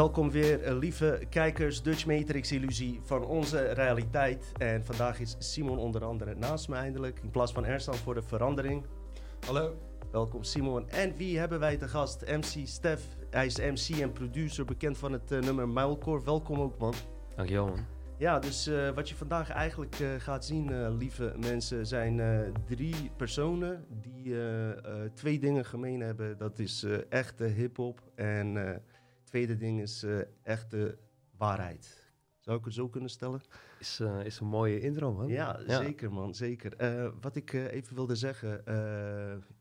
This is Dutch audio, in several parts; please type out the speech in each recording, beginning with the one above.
Welkom weer, eh, lieve kijkers, Dutch Matrix Illusie van onze realiteit. En vandaag is Simon onder andere naast me eindelijk, in plaats van Ersan voor de verandering. Hallo. Welkom Simon. En wie hebben wij te gast? MC Stef. Hij is MC en producer, bekend van het eh, nummer Muilkorf. Welkom ook man. Dankjewel man. Ja, dus eh, wat je vandaag eigenlijk eh, gaat zien, lieve mensen, zijn eh, drie personen die twee dingen gemeen hebben. Dat is eh, echte hip-hop en eh, tweede ding is eh, echte waarheid. Zou ik het zo kunnen stellen? Is, eh, is een mooie intro man. Ja, zeker man, zeker. Eh, wat ik even wilde zeggen,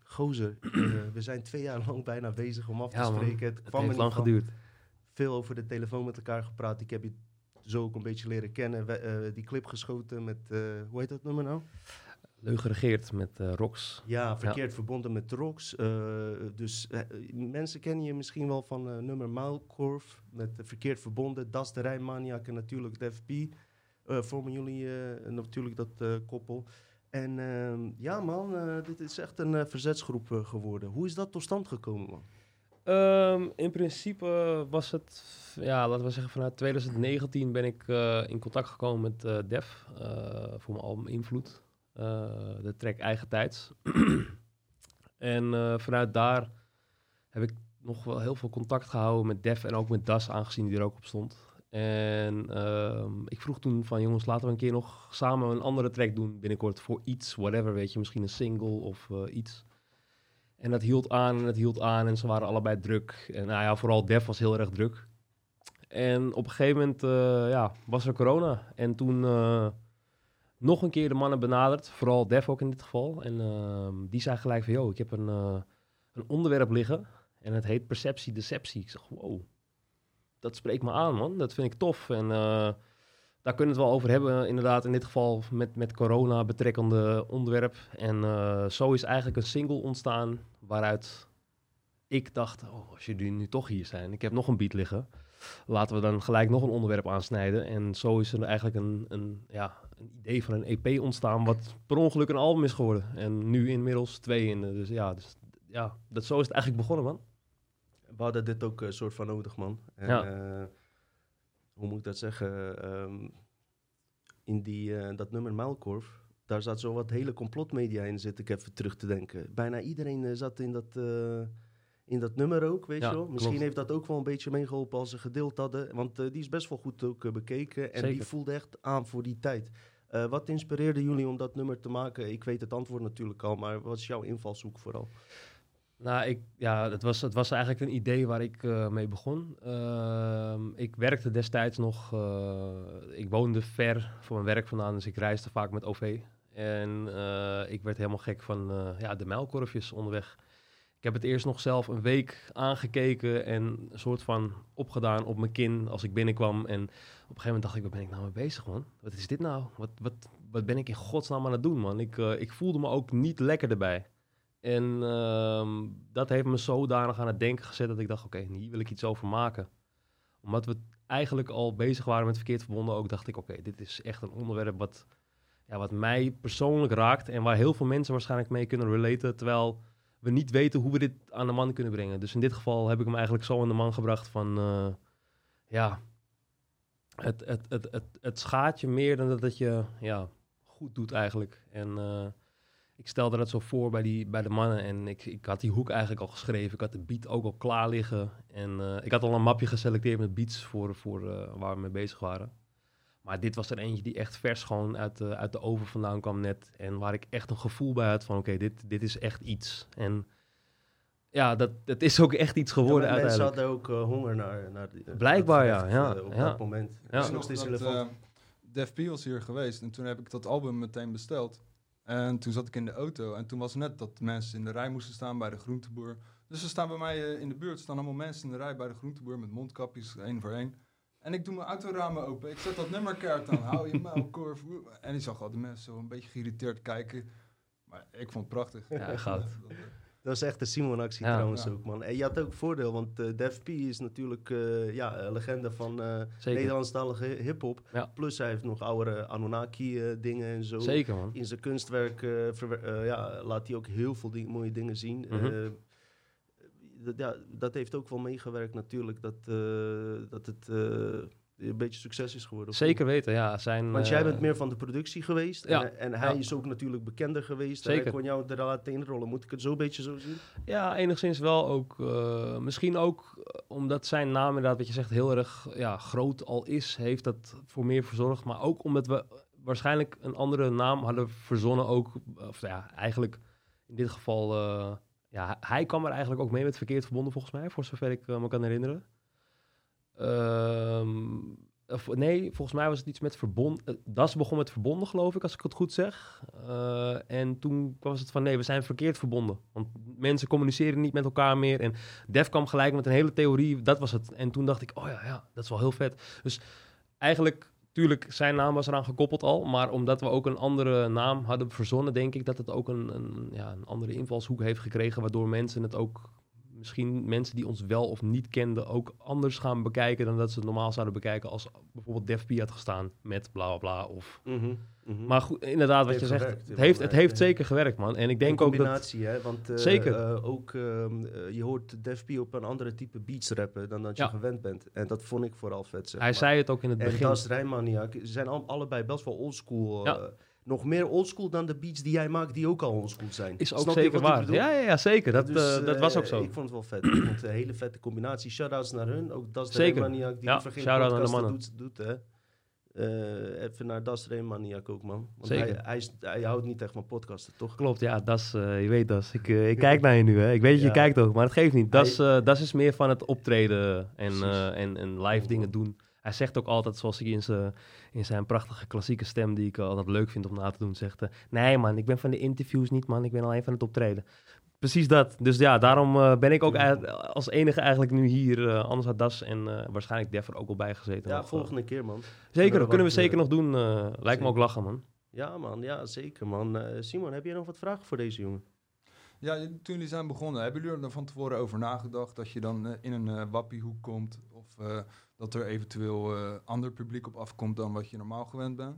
Gozer, we zijn twee jaar lang bijna bezig om af te Ja, spreken. Het Het kwam heeft er lang geduurd. Veel over de telefoon met elkaar gepraat. Ik heb je zo ook een beetje leren kennen. We- die clip geschoten met, hoe heet dat nummer nou? Leuk geregeerd met eh Rox. Ja, verkeerd verbonden met Rox. Eh, dus eh, mensen kennen je misschien wel van eh, nummer Muilkorf met verkeerd verbonden. Das de Rijnmaniak en natuurlijk de FP. eh vormen jullie eh, natuurlijk dat eh, koppel. En ehm, ja man, eh, dit is echt een eh, verzetsgroep geworden. Hoe is dat tot stand gekomen man? Ehm, in principe was het, ja, laten we zeggen vanuit 2019 ben ik eh, in contact gekomen met eh, Def eh, voor mijn album Invloed. Eh, de track Eigen Tijds. en eh, vanuit daar heb ik nog wel heel veel contact gehouden met Def en ook met Das, aangezien die er ook op stond. En ehm, ik vroeg toen van jongens, laten we een keer nog samen een andere track doen binnenkort voor iets, whatever, weet je, misschien een single of eh, iets. En dat hield aan en dat hield aan en ze waren allebei druk. En nou ja, vooral Def was heel erg druk. En op een gegeven moment ja, was er corona. En toen nog een keer de mannen benaderd, vooral Def ook in dit geval. En ehm, die zei gelijk van, yo, ik heb een, eh, een onderwerp liggen en het heet perceptie deceptie. Ik zeg, wow, dat spreekt me aan man, dat vind ik tof. En eh, daar kunnen we het wel over hebben, inderdaad, in dit geval met, met corona betrekkende onderwerp. En eh, zo is eigenlijk een single ontstaan waaruit ik dacht, oh, als jullie nu toch hier zijn, ik heb nog een beat liggen. Laten we dan gelijk nog een onderwerp aansnijden. En zo is er eigenlijk een, een, ja, een idee van een EP ontstaan, wat per ongeluk een album is geworden. En nu inmiddels twee in. Dus ja, dus, ja dat, zo is het eigenlijk begonnen, man. We hadden dit ook een soort van nodig, man. En, Ja. eh, hoe moet ik dat zeggen? Ehm, in die, eh, dat nummer Muilkorf, daar zat zo wat hele complotmedia in, zit ik even terug te denken. Bijna iedereen eh, zat in dat, eh, in dat nummer ook, weet Ja, je wel. Misschien klopt. heeft dat ook wel een beetje meegeholpen als ze gedeeld hadden. Want eh, die is best wel goed ook eh, bekeken en die voelde echt aan voor die tijd. Eh, wat inspireerde jullie om dat nummer te maken? Ik weet het antwoord natuurlijk al, maar wat is jouw invalshoek vooral? Nou, ik, ja, het was, het was eigenlijk een idee waar ik mee begon. Ehm, ik werkte destijds nog, ik woonde ver van mijn werk vandaan, dus ik reisde vaak met OV. En ik werd helemaal gek van ja, de mijlkorfjes onderweg. Ik heb het eerst nog zelf een week aangekeken en een soort van opgedaan op mijn kin als ik binnenkwam. En op een gegeven moment dacht ik, waar ben ik nou mee bezig, man? Wat is dit nou? Wat, wat, wat ben ik in godsnaam aan het doen, man? Ik, eh, ik voelde me ook niet lekker erbij. En ehm, dat heeft me zodanig aan het denken gezet dat ik dacht, oké, hier wil ik iets over maken. Omdat we eigenlijk al bezig waren met verkeerd verbonden ook, dacht ik, oké, dit is echt een onderwerp wat, ja, wat mij persoonlijk raakt en waar heel veel mensen waarschijnlijk mee kunnen relaten, terwijl we niet weten hoe we dit aan de man kunnen brengen. Dus in dit geval heb ik hem eigenlijk zo aan de man gebracht van, eh, ja, het, het, het, het, het schaadt je meer dan dat je ja, goed doet eigenlijk. En eh, ik stelde dat zo voor bij, die, bij de mannen en ik, ik had die hoek eigenlijk al geschreven. Ik had de beat ook al klaar liggen. En eh, ik had al een mapje geselecteerd met beats voor, voor waar we mee bezig waren. Maar dit was er eentje die echt vers gewoon uit de, uit de oven vandaan kwam net. En waar ik echt een gevoel bij had van oké, dit, dit is echt iets. En ja, dat, dat is ook echt iets geworden Ja, maar mensen uiteindelijk. hadden ook eh, honger naar, naar die- Blijkbaar, dat ja, ja, eh, op ja. dat moment. Ja. Dat is Ik nog steeds relevant. eh, Def P was hier geweest en toen heb ik dat album meteen besteld. En toen zat ik in de auto en toen was net dat mensen in de rij moesten staan bij de groenteboer. Dus er staan bij mij eh, in de buurt staan allemaal mensen in de rij bij de groenteboer met mondkapjes, één voor één. En ik doe mijn autoramen open. Ik zet dat nummerkaart aan. Hou je muilkorf. En ik zag al de mensen zo een beetje geïrriteerd kijken. Maar ik vond het prachtig. Ja, goud. Dat is echt de Simon-actie Ja. trouwens Ja. ook, man. En je had ook voordeel, want eh Def P is natuurlijk eh, ja, een legende van eh Zeker. Nederlandstalige hip-hop. Ja. Plus hij heeft nog oudere Anunnaki-dingen en zo. Zeker man. In zijn kunstwerk ja, laat hij ook heel veel ding- mooie dingen zien. Mhm. Eh, dat, ja, dat heeft ook wel meegewerkt natuurlijk dat, eh, dat het eh, een beetje succes is geworden. Zeker weten, ja. Zijn, Want jij eh, bent meer van de productie geweest. ja, En, en hij ja. is ook natuurlijk bekender geweest. En Zeker. hij kon jou er laten inrollen. Moet ik het zo een beetje zo zien? Ja, enigszins wel ook. misschien ook omdat zijn naam inderdaad, wat je zegt, heel erg ja, groot al is, heeft dat voor meer verzorgd. Maar ook omdat we waarschijnlijk een andere naam hadden verzonnen ook. Of ja, eigenlijk in dit geval, ja, hij kwam er eigenlijk ook mee met verkeerd verbonden volgens mij, voor zover ik eh, me kan herinneren. Ehm, nee, volgens mij was het iets met verbonden. eh, Das begon met verbonden, geloof ik, als ik het goed zeg. Eh, en toen was het van nee, we zijn verkeerd verbonden. Want mensen communiceren niet met elkaar meer. En Def kwam gelijk met een hele theorie, dat was het. En toen dacht ik, oh ja, ja, dat is wel heel vet. Dus eigenlijk, tuurlijk, zijn naam was eraan gekoppeld al. Maar omdat we ook een andere naam hadden verzonnen, denk ik dat het ook een, een, ja, een andere invalshoek heeft gekregen. Waardoor mensen het ook, misschien mensen die ons wel of niet kenden, ook anders gaan bekijken dan dat ze het normaal zouden bekijken als bijvoorbeeld Def P had gestaan met bla bla bla. Of... Mhm, mhm. Maar goed, inderdaad, wat je zegt, gewerkt, het heeft, het heeft zeker gewerkt, man. En ik denk ook dat... combinatie, hè? Want eh, Zeker. eh, ook, ehm, eh, je hoort Def P op een andere type beats rappen dan dat je Ja. gewend bent. En dat vond ik vooral vet, zeg Hij maar. zei het ook in het En begin. Das Rijnmaniak, ze zijn al, allebei best wel oldschool. Ja. Nog meer oldschool dan de beats die jij maakt, die ook al oldschool zijn. Is ook Snap zeker waar. Ja, ja, ja, zeker. Dat, Dus, eh, dat eh, was ook zo. Ik vond het wel vet. ik vond het een hele vette combinatie. Shoutouts naar hun. Ook Das Zeker. Rijnmaniak, die Ja, geen shout-out aan de podcast mannen. doet, doet hè. Eh, even naar Das Rijnmaniak ook, man. Want Zeker. Hij, hij, houdt niet echt van podcasten, toch? Klopt, ja, das, eh, je weet das. Ik, eh, ik kijk naar je nu, hè. Ik weet dat je kijkt ook, maar het geeft niet. Das, eh, das is meer van het optreden en, eh, en, en live dingen doen. Hij zegt ook altijd, zoals hij in zijn, in zijn prachtige klassieke stem, die ik altijd leuk vind om na te doen, zegt... eh, nee man, ik ben van de interviews niet man, ik ben alleen van het optreden. Precies dat. Dus ja, daarom eh, ben ik ook als enige eigenlijk nu hier. eh, anders had Das en eh, waarschijnlijk Def er ook al bij gezeten. Ja, nog, volgende keer, man. Zeker, we kunnen we zeker nog doen. eh, lijkt me ook lachen, man. Ja, man. Ja, zeker, man. Eh, Simon, heb jij nog wat vragen voor deze jongen? Ja, toen jullie zijn begonnen, hebben jullie er van tevoren over nagedacht dat je dan in een eh, wappiehoek komt? Of eh, dat er eventueel eh, ander publiek op afkomt dan wat je normaal gewend bent?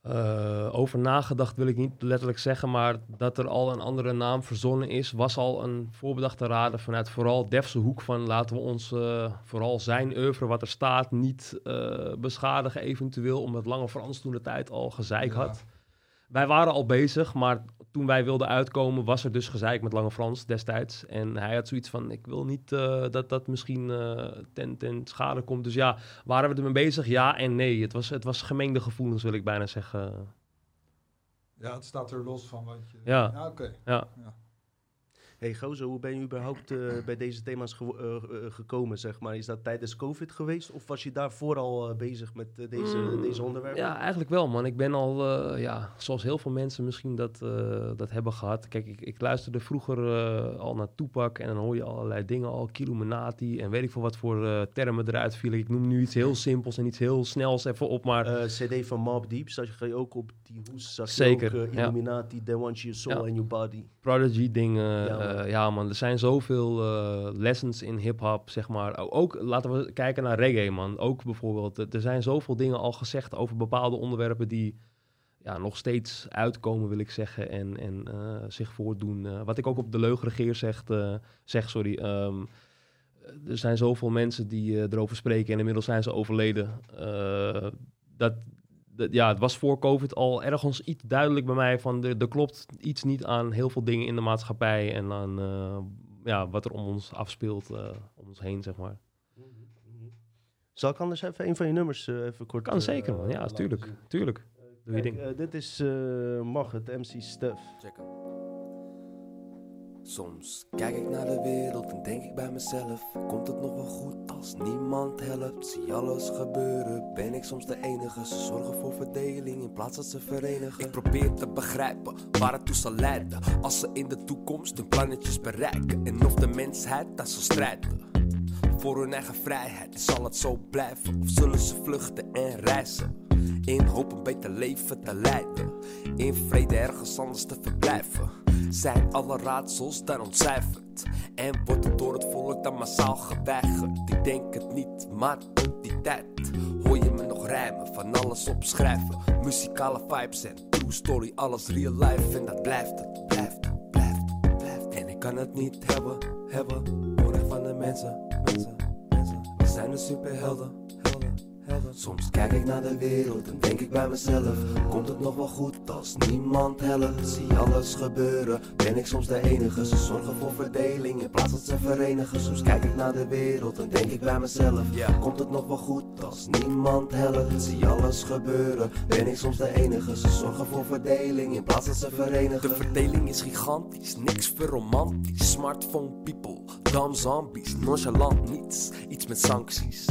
Eh, over nagedacht wil ik niet letterlijk zeggen, maar dat er al een andere naam verzonnen is, was al een voorbedachte raden vanuit vooral Defse hoek van laten we ons eh, vooral zijn oeuvre wat er staat niet beschadigen eventueel, omdat Lange Frans toen de tijd al gezeik Ja. had. Wij waren al bezig, maar toen wij wilden uitkomen was er dus gezeik met Lange Frans destijds. En hij had zoiets van, ik wil niet eh, dat dat misschien eh, ten, ten schade komt. Dus ja, waren we ermee bezig? Ja en nee. Het was, het was gemengde gevoelens, wil ik bijna zeggen. Ja, het staat er los van wat je... Ja. oké. Ja. Hey Gozo, hoe ben je überhaupt eh, bij deze thema's ge- eh, eh, gekomen, zeg maar? Is dat tijdens COVID geweest of was je daarvoor al bezig met deze, Mm, deze onderwerpen? Ja, eigenlijk wel, man. Ik ben al, ja, zoals heel veel mensen misschien dat, dat hebben gehad. Kijk, ik, ik luisterde vroeger al naar Tupac en dan hoor je allerlei dingen al, Killuminati en weet ik veel wat voor termen eruit vielen. Ik noem nu iets heel simpels en iets heel snels even op, maar CD van Mob Deep, zag je ook op die hoes, zag je Zeker, ook eh, ja. Illuminati, They Want Your Soul Ja. and Your Body. Prodigy dingen. Ja, Ja, man. ja man, er zijn zoveel eh, lessons in hip-hop, zeg maar. Ook laten we kijken naar reggae, man. Ook bijvoorbeeld, eh, er zijn zoveel dingen al gezegd over bepaalde onderwerpen die ja, nog steeds uitkomen, wil ik zeggen, en, en eh, zich voordoen. Eh, wat ik ook op de leugenregeer zegt, eh, zeg, sorry. ehm, er zijn zoveel mensen die eh, erover spreken en inmiddels zijn ze overleden. Eh, dat, dat- ja, het was voor COVID al ergens iets duidelijk bij mij van er, er klopt iets niet aan heel veel dingen in de maatschappij en aan eh, ja, wat er om ons afspeelt, eh, om ons heen, zeg maar. Zal ik anders even een van je nummers eh, even kort... Kan zeker, man. Ja, tuurlijk. zien? Tuurlijk. Doe je Kijk, ding. dit is eh Mag het, MC. Check hem. Soms kijk ik naar de wereld en denk ik bij mezelf: Komt het nog wel goed als niemand helpt? Zie alles gebeuren, ben ik soms de enige? Ze zorgen voor verdeling in plaats dat ze verenigen. Ik probeer te begrijpen waar het toe zal leiden. Als ze in de toekomst hun plannetjes bereiken. En of de mensheid daar zal strijden. Voor hun eigen vrijheid zal het zo blijven. Of zullen ze vluchten en reizen? In hoop een beter leven te leiden. In vrede ergens anders te verblijven. Zijn alle raadsels daar ontcijferd. En wordt het door het volk dan massaal geweigerd. Ik denk het niet, maar tot die tijd hoor je me nog rijmen. Van alles opschrijven. Muzikale vibes en true story. Alles real life en dat blijft het, blijft het, blijft het, blijft. En ik kan het niet hebben, hebben. Even van de mensen, mensen, mensen. We zijn de superhelden, helden, helden. Soms kijk ik naar de wereld en denk ik bij mezelf: Komt het nog wel goed als niemand helpt? Zie alles gebeuren, ben ik soms de enige? Ze zorgen voor verdeling in plaats dat ze verenigen. Soms kijk ik naar de wereld en denk ik bij mezelf: Komt het nog wel goed als niemand helpt? Zie alles gebeuren, ben ik soms de enige? Ze zorgen voor verdeling in plaats dat ze verenigen. De verdeling is gigantisch, niks voor romantisch. Smartphone people, dumb zombies, nonchalant niets, iets met sancties.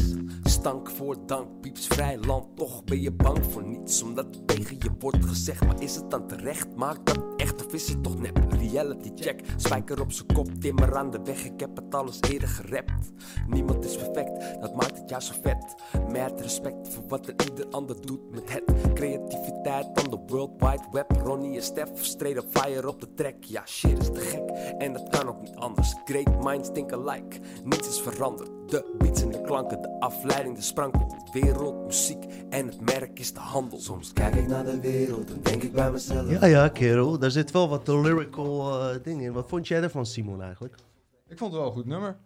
Stank voor dank, pieps vrij land, toch ben je bang voor niets. Omdat het tegen je wordt gezegd, maar is het dan terecht? Maakt dat echt of is het toch nep? Reality check, spijker op zijn kop, timmer aan de weg. Ik heb het alles eerder gerapt. Niemand is perfect, dat maakt het juist zo vet. Met respect voor wat er ieder ander doet met het. Creativiteit aan de World Wide Web. Ronnie en Stef straight fire op de track. Ja, shit is te gek en dat kan ook niet anders. Great minds think alike, niets is veranderd. De beats en de klanken, de afleiding, de sprankel. Wereld, muziek en het merk is de handel. Soms kijk ik naar de wereld en denk ik bij mezelf. Ja, ja, kerel. Daar zit wel wat lyrical eh dingen in. Wat vond jij ervan, Simon, eigenlijk? Ik vond het wel een goed nummer. Een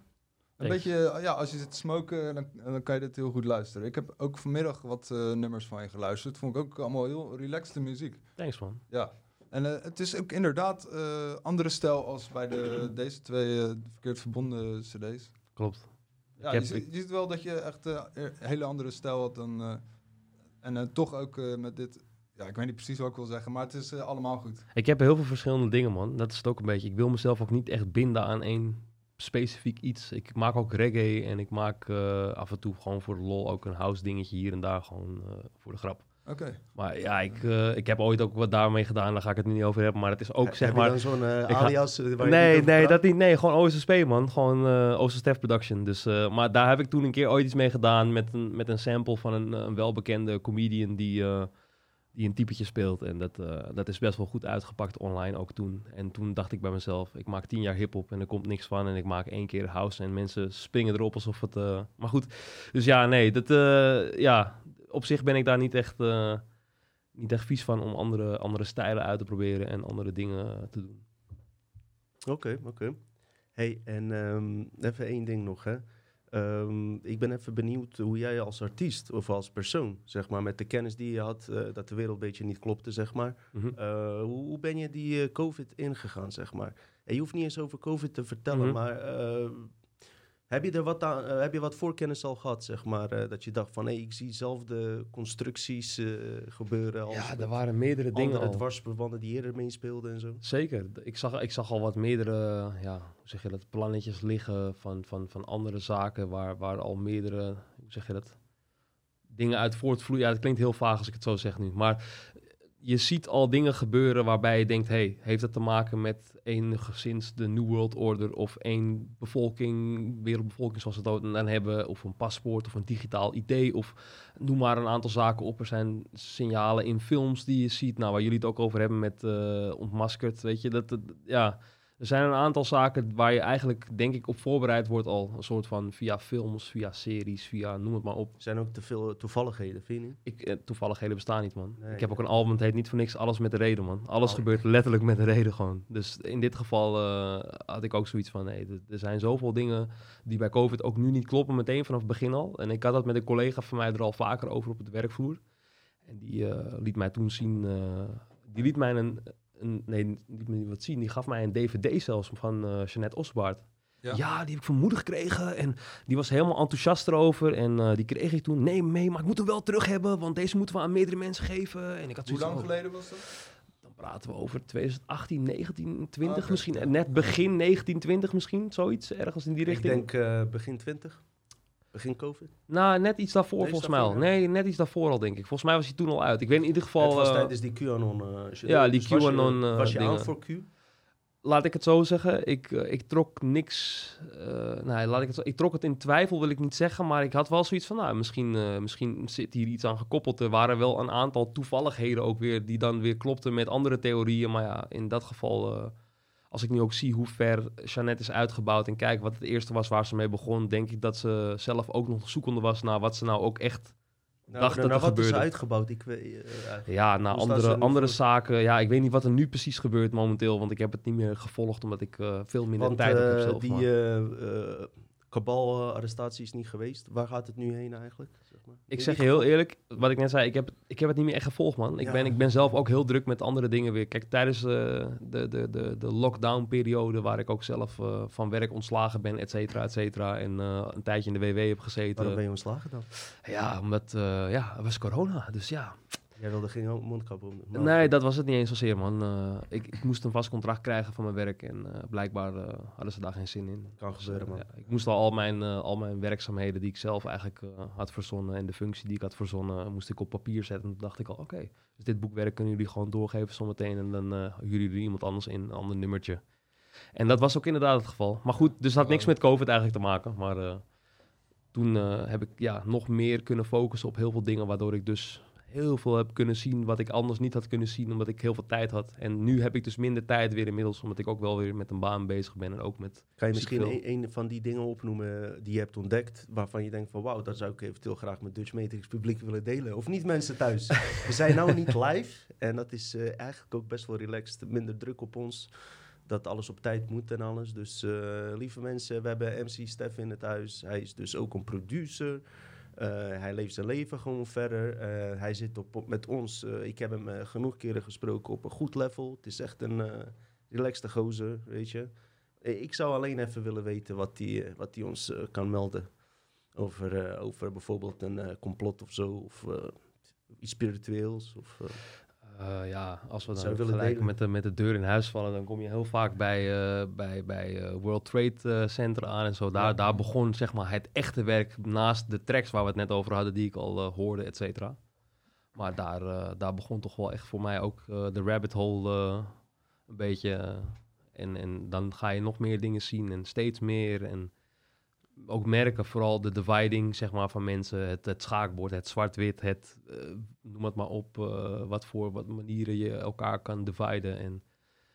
Thanks. beetje, eh, ja, als je zit te smoken, dan, dan kan je dit heel goed luisteren. Ik heb ook vanmiddag wat eh, nummers van je geluisterd. Vond ik ook allemaal heel relaxte muziek. Thanks man. Ja. En eh, het is ook inderdaad eh, andere stijl als bij de, deze twee eh, verkeerd verbonden cd's. Klopt. Ja, heb- je, ziet- je ziet wel dat je echt eh, een hele andere stijl had dan... eh, en eh, toch ook met dit... Ja, ik weet niet precies wat ik wil zeggen, maar het is allemaal goed. Ik heb heel veel verschillende dingen, man. Dat is het ook een beetje. Ik wil mezelf ook niet echt binden aan één specifiek iets. Ik maak ook reggae en ik maak af en toe gewoon voor de lol ook een house dingetje hier en daar gewoon voor de grap. Oké. Maar ja, ik, eh, ik heb ooit ook wat daarmee gedaan, daar ga ik het nu niet over hebben. Maar het is ook, zeg Heb maar... dan zo'n eh, ga- alias eh, waar Nee, nee, praat? dat niet. Nee, gewoon OSSP, man. Gewoon eh Oosterstef Production. Dus, maar daar heb ik toen een keer ooit iets mee gedaan met een, met een sample van een, een welbekende comedian die, die een typetje speelt. En dat, dat is best wel goed uitgepakt online ook toen. En toen dacht ik bij mezelf, ik maak tien jaar hip-hop en er komt niks van. En ik maak één keer house en mensen springen erop alsof het... maar goed, dus ja, nee, dat, ja, op zich ben ik daar niet echt... eh, niet echt vies van om andere, andere stijlen uit te proberen en andere dingen te doen. Oké, oké. Hey, en ehm, even één ding nog, hè. Ehm, ik ben even benieuwd hoe jij als artiest of als persoon, zeg maar, met de kennis die je had, eh, dat de wereld een beetje niet klopte, zeg maar. Mhm. eh, hoe, hoe ben je die COVID ingegaan, zeg maar? En je hoeft niet eens over COVID te vertellen, Mhm. maar heb je er wat aan, eh, heb je wat voorkennis al gehad, zeg maar, eh, dat je dacht van, hé, ik zie zelf de constructies eh, gebeuren als Ja, er waren meerdere dingen al. dwarsverbanden die eerder meespeelden en zo. Zeker. Ik zag, ik zag al wat meerdere, ja, hoe zeg je dat, plannetjes liggen van, van, van andere zaken waar, waar al meerdere, hoe zeg je dat, dingen uit voortvloeien. Ja, het klinkt heel vaag als ik het zo zeg nu, maar je ziet al dingen gebeuren waarbij je denkt, hey, heeft dat te maken met enigszins de New World Order of één bevolking, wereldbevolking zoals we het dan hebben, of een paspoort of een digitaal idee of noem maar een aantal zaken op. Er zijn signalen in films die je ziet, nou waar jullie het ook over hebben met eh, ontmaskerd, weet je, dat, dat ja, er zijn een aantal zaken waar je eigenlijk denk ik op voorbereid wordt al, een soort van via films, via series, via noem het maar op. Er zijn ook te veel toevalligheden, vind je niet? Ik, eh, toevalligheden bestaan niet, man. Nee, ik heb ook een album, het heet niet voor niks Alles met de Reden, man. Alles Oh. gebeurt letterlijk met een reden gewoon. Dus in dit geval eh, had ik ook zoiets van, nee, er zijn zoveel dingen die bij COVID ook nu niet kloppen, meteen vanaf het begin al. En ik had dat met een collega van mij er al vaker over op het werkvloer. En die eh, liet mij toen zien, die liet mij een, een, nee, liet me wat zien, die gaf mij een dvd zelfs van eh Jeanette Osbaard. Ja. Ja. die heb ik van moeder gekregen en die was helemaal enthousiast erover. En eh, die kreeg ik toen, nee mee, maar ik moet hem wel terug hebben, want deze moeten we aan meerdere mensen geven. En ik had Hoe lang van, geleden was dat? Dan praten we over 2018, 19, 20 Ah, oké. misschien. Net begin 1920 misschien, zoiets, ergens in die Ik richting. denk eh, begin 20. Begin COVID. Nou, net iets daarvoor Nee, volgens mij al. Nee, net iets daarvoor al denk ik. Volgens mij was hij toen al uit. Ik weet in ieder Het geval... was eh, tijdens die QAnon. eh, ja, die Dus was je- QAnon, eh, Was je aan voor Q? laat ik het zo zeggen, ik, ik trok niks. nou, laat ik, het zo, ik trok het in twijfel, wil ik niet zeggen. Maar ik had wel zoiets van, nou, misschien, misschien zit hier iets aan gekoppeld. Er waren wel een aantal toevalligheden ook weer, die dan weer klopten met andere theorieën. Maar ja, in dat geval, als ik nu ook zie hoe ver Jeannette is uitgebouwd en kijk wat het eerste was waar ze mee begon, denk ik dat ze zelf ook nog zoekende was naar wat ze nou ook echt Nou, dacht nou, dat er wat is uitgebouwd? Ik weet, eh. Ja, na Hoe staan ze andere, er andere zaken. Ja, ik weet niet wat er nu precies gebeurt momenteel, want ik heb het niet meer gevolgd omdat ik eh, veel minder Want tijd heb eh, zelf. die kabal-arrestatie is niet geweest. Waar gaat het nu heen eigenlijk? Ik zeg je heel eerlijk, wat ik net zei, ik heb, ik heb het niet meer echt gevolgd, man. Ik, Ja. ben, ik ben zelf ook heel druk met andere dingen weer. Kijk, tijdens eh, de, de, de, de lockdown-periode, waar ik ook zelf eh, van werk ontslagen ben, et cetera, et cetera, en eh, een tijdje in de WW heb gezeten. Waarom ben je ontslagen dan? Ja, omdat, ja, het was corona, dus ja. Jij wilde geen mondkap om. Nee, dat was het niet eens zozeer, man. Eh, ik, ik moest een vast contract krijgen van mijn werk en eh, blijkbaar eh, hadden ze daar geen zin in. Kan Dus, gebeuren, man. ja, ik moest al al mijn, al mijn werkzaamheden die ik zelf eigenlijk had verzonnen en de functie die ik had verzonnen, moest ik op papier zetten. En toen dacht ik al, oké, dus dit boekwerk kunnen jullie gewoon doorgeven zometeen en dan huren jullie iemand anders in, een ander nummertje. En dat was ook inderdaad het geval. Maar goed, dus het had niks met COVID eigenlijk te maken. Maar toen heb ik ja, nog meer kunnen focussen op heel veel dingen, waardoor ik dus heel veel heb kunnen zien wat ik anders niet had kunnen zien, omdat ik heel veel tijd had. En nu heb ik dus minder tijd weer inmiddels, omdat ik ook wel weer met een baan bezig ben en ook met... Kan je misschien een van die dingen opnoemen die je hebt ontdekt, waarvan je denkt van wauw, dat zou ik eventueel graag met Dutch Matrix publiek willen delen. Of niet mensen thuis. We zijn nou niet live en dat is eh, eigenlijk ook best wel relaxed, minder druk op ons. Dat alles op tijd moet en alles. Dus eh, lieve mensen, we hebben MC Stef in het huis. Hij is dus ook een producer. Eh, hij leeft zijn leven gewoon verder. Eh, hij zit op, met ons. eh, ik heb hem genoeg keren gesproken op een goed level. Het is echt een relaxte gozer, weet je. Ik zou alleen even willen weten wat hij wat die ons kan melden. Over, over bijvoorbeeld een complot of zo. Of iets spiritueels. Of, Eh, ja, als we Zou dan gelijk delen? met de, met de deur in huis vallen, dan kom je heel vaak bij, eh, bij, bij eh, World Trade Center aan en zo. Daar, Ja. daar begon zeg maar het echte werk naast de tracks waar we het net over hadden, die ik al hoorde, et cetera. Maar daar, daar begon toch wel echt voor mij ook de rabbit hole een beetje. en, en dan ga je nog meer dingen zien en steeds meer. En ook merken vooral de dividing zeg maar, van mensen. Het, het schaakbord, het zwart-wit, het eh, noem het maar op. eh, wat voor wat manieren je elkaar kan dividen. En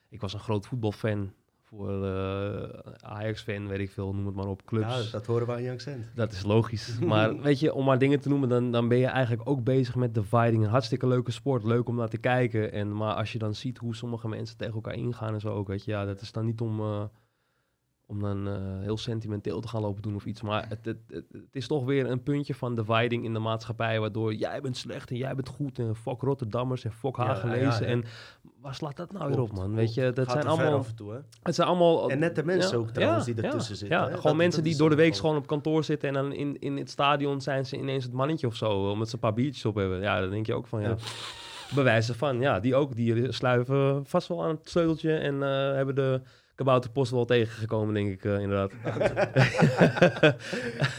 ik was een groot voetbalfan. Voor eh, Ajax-fan, weet ik veel, noem het maar op, clubs. ja, dat horen we aan je accent. Dat is logisch. Maar weet je, om maar dingen te noemen, dan, dan ben je eigenlijk ook bezig met dividing. Een hartstikke leuke sport, leuk om naar te kijken. En, maar als je dan ziet hoe sommige mensen tegen elkaar ingaan en zo ook, weet je, ja, dat is dan niet om, om dan eh, heel sentimenteel te gaan lopen doen of iets. Maar het, het, het, het is toch weer een puntje van dividing in de maatschappij, waardoor jij bent slecht en jij bent goed en fuck Rotterdammers en fuck Ja, Hagenezen. ja, ja. En waar slaat dat nou weer op, man? Weet je, dat zijn allemaal... af en toe, hè? Het zijn allemaal... En nette mensen ook trouwens die ertussen zitten, Ja, hè? gewoon Dat- mensen dat die door de week gewoon op kantoor zitten en dan in, in het stadion zijn ze ineens het mannetje of zo, omdat ze een paar biertjes op hebben. Ja, dan denk je ook van, ja, Ja. bewijzen van, ja, die ook, die sluiven vast wel aan het sleuteltje en eh, hebben de kabouterpost wel tegengekomen, denk ik, eh, inderdaad.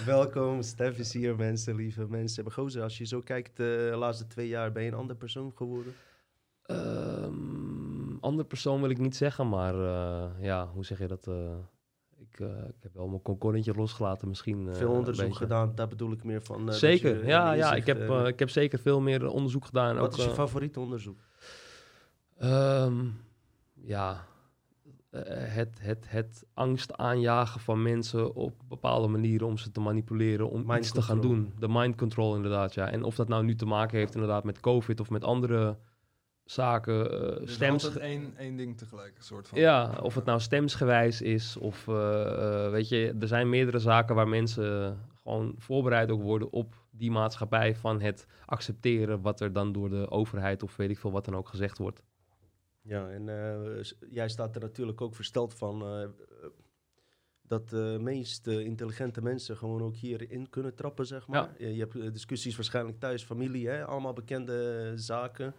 Welkom, Stef is hier, mensen, lieve mensen. Maar gozer, als je zo kijkt, eh, de laatste twee jaar ben je een ander persoon geworden. Ehm andere persoon wil ik niet zeggen, maar eh, ja, hoe zeg je dat? ik, ik heb wel mijn concordantje losgelaten misschien. Veel onderzoek gedaan, daar bedoel ik meer van. Zeker, ja, ja ik, heb, ik heb zeker veel meer onderzoek gedaan. Wat ook, is je favoriete onderzoek? Ehm, ja, eh, het, het, het angst aanjagen van mensen op bepaalde manieren om ze te manipuleren, om Mind iets te gaan doen. De mind control inderdaad, ja. En of dat nou nu te maken heeft inderdaad met COVID of met andere zaken, eh Dus stems... altijd één, één ding tegelijk, een soort van. Ja, of het nou stemsgewijs is of eh, eh, weet je, er zijn meerdere zaken waar mensen gewoon voorbereid ook worden op die maatschappij van het accepteren wat er dan door de overheid of weet ik veel wat dan ook gezegd wordt. Ja, en eh, jij staat er natuurlijk ook versteld van eh, eh, dat de meest intelligente mensen gewoon ook hierin kunnen trappen, zeg maar. Je, je hebt discussies waarschijnlijk thuis, familie, hè? allemaal bekende zaken.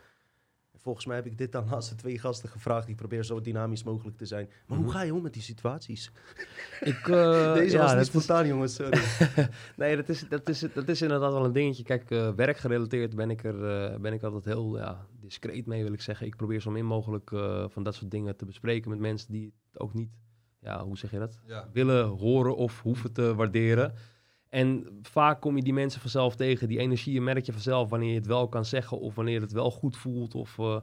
Volgens mij heb ik dit aan de laatste twee gasten gevraagd. Ik probeer zo dynamisch mogelijk te zijn. Maar hoe Mhm. ga je om met die situaties? Ik, Deze ja, was niet dat is- spontaan, jongens. Sorry. nee, dat is, dat, is, dat is inderdaad wel een dingetje. Kijk, werkgerelateerd ben ik er ben ik altijd heel ja, discreet mee, wil ik zeggen. Ik probeer zo min mogelijk eh, van dat soort dingen te bespreken met mensen die het ook niet, ja, hoe zeg je dat? Ja. willen horen of hoeven te waarderen. En vaak kom je die mensen vanzelf tegen. Die energie merk je vanzelf wanneer je het wel kan zeggen of wanneer het wel goed voelt. Of, eh,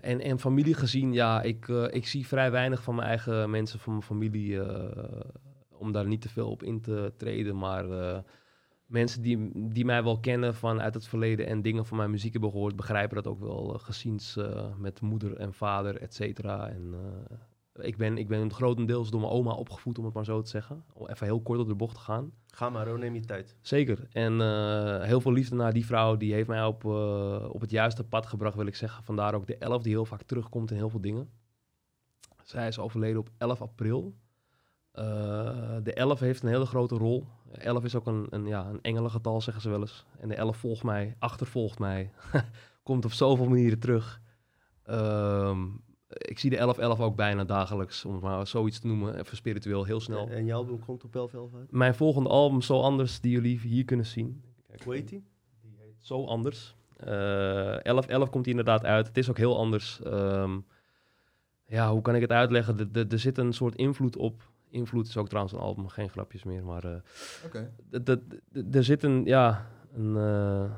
en, en familie gezien, ja, ik, eh, ik zie vrij weinig van mijn eigen mensen, van mijn familie, om daar niet te veel op in te treden. Maar mensen die, die mij wel kennen vanuit het verleden en dingen van mijn muziek hebben gehoord, begrijpen dat ook wel uh, geziens uh, met moeder en vader, et cetera. En uh, ik, ben, ik ben grotendeels door mijn oma opgevoed, om het maar zo te zeggen. Om even heel kort op de bocht te gaan. Ga maar, oh, neem je tijd. Zeker. En heel veel liefde naar die vrouw, die heeft mij op, op het juiste pad gebracht, wil ik zeggen. Vandaar ook de 11 die heel vaak terugkomt in heel veel dingen. Zij is overleden op 11 april. de 11 heeft een hele grote rol 11 is ook een, een, ja, een engelengetal, zeggen ze wel eens. En de 11 volgt mij, achtervolgt mij. Komt op zoveel manieren terug. Um, ik zie de 11-11 ook bijna dagelijks, om het maar zoiets te noemen, even spiritueel, heel snel. En, jouw album komt op 11 uit? Mijn volgende album, Zo Anders, die jullie hier kunnen zien. Kijk, Hoe heet die? Die heet Zo Anders. 11-11 uh, komt die inderdaad uit. Het is ook heel anders. Um, ja, hoe kan ik het uitleggen? Er zit een soort invloed op Invloed is ook trouwens een album, geen grapjes meer. Maar uh, er zit een, ja, een, uh,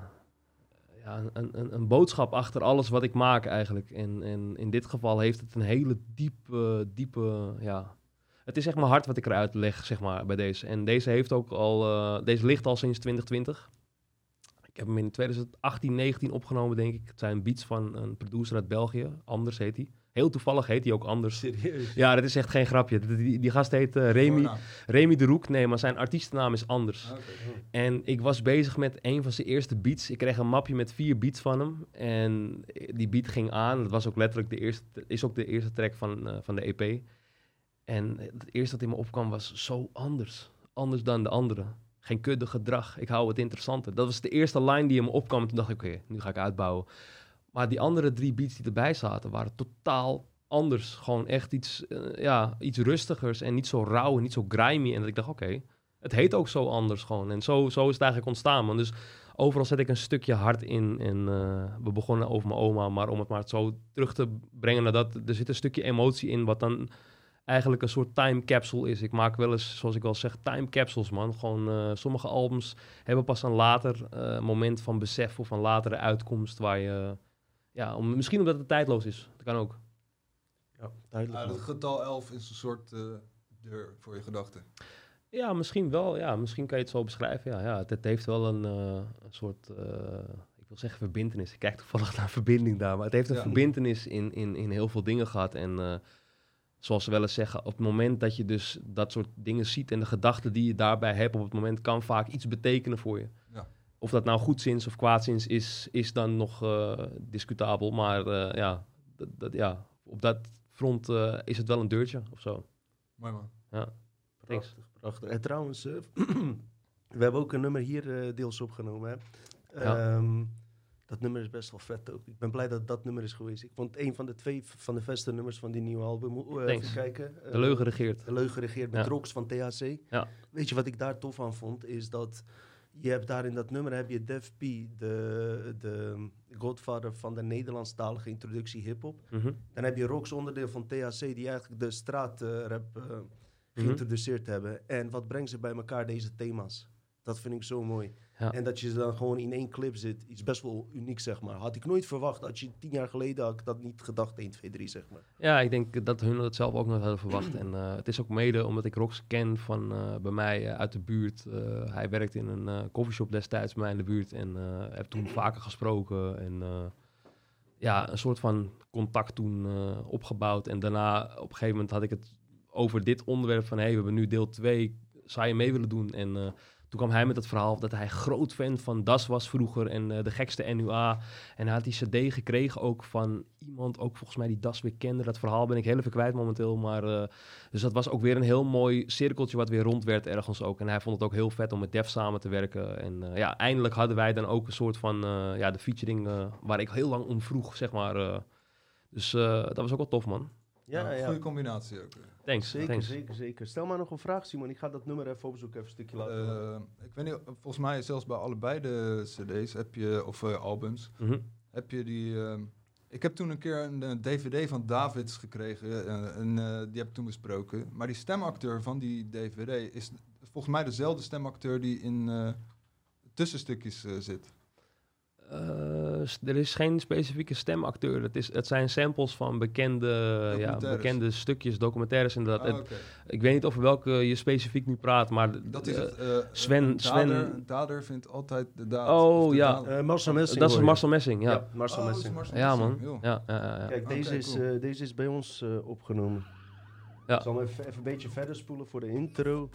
ja een, een, een, boodschap achter alles wat ik maak eigenlijk. En, en in dit geval heeft het een hele diepe, diepe, ja... Het is echt mijn hart wat ik eruit leg, zeg maar, bij deze. En deze heeft ook al, uh, deze ligt al sinds 2020. Ik heb hem in 2018, 19 opgenomen, denk ik. Het zijn beats van een producer uit België, Anders heet hij. Heel toevallig heet hij ook anders. Serieus? Ja, dat is echt geen grapje. Die, die, gast heet uh, Remy, Remy de Roek. Nee, maar zijn artiestennaam is anders. Ah, en ik was bezig met een van zijn eerste beats. Ik kreeg een mapje met vier beats van hem. En die beat ging aan. Dat was ook letterlijk de eerste, is ook de eerste track van, uh, van de EP. En het eerste dat in me opkwam was zo anders. Anders dan de andere. Geen kudde gedrag. Ik hou het interessanter. Dat was de eerste line die in me opkwam. Toen dacht ik, oké, nu ga ik uitbouwen. Maar die andere drie beats die erbij zaten, waren totaal anders. Gewoon echt iets, uh, ja, iets rustigers en niet zo rauw en niet zo grimy. En dat ik dacht, oké, het heet ook zo anders gewoon. En zo, zo is het eigenlijk ontstaan, man. Dus overal zet ik een stukje hart in. En uh, we begonnen over mijn oma, maar om het maar zo terug te brengen naar dat... Er zit een stukje emotie in, wat dan eigenlijk een soort time capsule is. Ik maak wel eens, zoals ik al zeg, time capsules, man. Gewoon uh, sommige albums hebben pas een later moment van besef of een latere uitkomst waar je ja, om, misschien omdat het tijdloos is. Dat kan ook. Ja, tijdloos. het getal 11 is een soort uh, deur voor je gedachten. Ja, misschien wel. Ja, misschien kan je het zo beschrijven. Ja, ja het, heeft wel een, uh, een soort, uh, ik wil zeggen verbindenis. Ik kijk toevallig naar verbinding daar. Maar het heeft een ja. verbindenis in, in, in heel veel dingen gehad. En zoals ze wel eens zeggen, op het moment dat je dus dat soort dingen ziet... en de gedachten die je daarbij hebt op het moment... kan vaak iets betekenen voor je. Of dat nou goedzins of kwaadsins is, is dan nog uh, discutabel. Maar uh, ja, dat, ja, op dat front uh, is het wel een deurtje of zo. Mooi man. Ja. Prachtig, prachtig. En trouwens, we hebben ook een nummer hier deels opgenomen. Hè? Ja. Um, dat nummer is best wel vet ook. Ik ben blij dat dat nummer is geweest. Ik vond een van de twee van de beste nummers van die nieuwe album. Uh, even kijken. de Leugen regeert. De Leugen regeert met ja. Van THC. Ja. Weet je wat ik daar tof aan vond? Is dat je hebt daar in dat nummer heb je Def P, de, de godfather van de Nederlandstalige introductie hip-hop. Mhm. Dan heb je Rox onderdeel van THC, die eigenlijk de straatrap uh, geïntroduceerd hebben. En wat brengt ze bij elkaar, deze thema's? Dat vind ik zo mooi. Ja. En dat je dan gewoon in één clip zit, iets best wel uniek, zeg maar. Had ik nooit verwacht. Dat je tien jaar geleden had ik dat niet gedacht, 1, 2, 3, zeg maar. Ja, ik denk dat hun dat zelf ook nog hadden verwacht. en uh, het is ook mede omdat ik Rox ken van uh, bij mij uh, uit de buurt. hij werkte in een coffeeshop destijds bij mij in de buurt. En heb toen vaker gesproken. En ja, een soort van contact toen opgebouwd. En daarna, op een gegeven moment had ik het over dit onderwerp van... hé, hey, we hebben nu deel 2, zou je mee willen doen? En toen kwam hij met het verhaal dat hij groot fan van Das was vroeger en uh, de gekste NUA. En hij had die cd gekregen ook van iemand, ook volgens mij die Das weer kende. Dat verhaal ben ik heel even kwijt momenteel. Maar, uh, dus dat was ook weer een heel mooi cirkeltje wat weer rond werd ergens ook. En hij vond het ook heel vet om met Def samen te werken. En uh, ja, eindelijk hadden wij dan ook een soort van, ja, de featuring waar ik heel lang om vroeg, zeg maar. dus dat was ook wel tof, man. Ja, ja. Goede combinatie ook. Thanks, zeker, thanks. zeker, zeker. Stel maar nog een vraag, Simon. Ik ga dat nummer even opzoeken, even een stukje laten. Uh, ik weet niet, volgens mij zelfs bij allebei de cd's heb je, of uh, albums, mm -hmm. heb je die... Uh, ik heb toen een keer een, een dvd van Davids gekregen en die heb ik toen besproken. Maar die stemacteur van die dvd is volgens mij dezelfde stemacteur die in tussenstukjes zit. S- er is geen specifieke stemacteur. Het, is, het zijn samples van bekende, ja, bekende stukjes, documentaires inderdaad. Ah, ik weet niet over welke je specifiek nu praat, maar... Dat is eh, het. eh, Sven- een dader, Sven- een dader vindt altijd de daad. Oh, de ja. Eh, Marcel Messing. dat is. Marcel Messing, ja. Ja, Marcel Oh, is Messing. Marcel Ja, man. Ja, ja, ja, ja. Kijk, deze, is, cool. eh, deze is bij ons eh, opgenomen. Ja. Ik zal hem even, even een beetje verder spoelen voor de intro.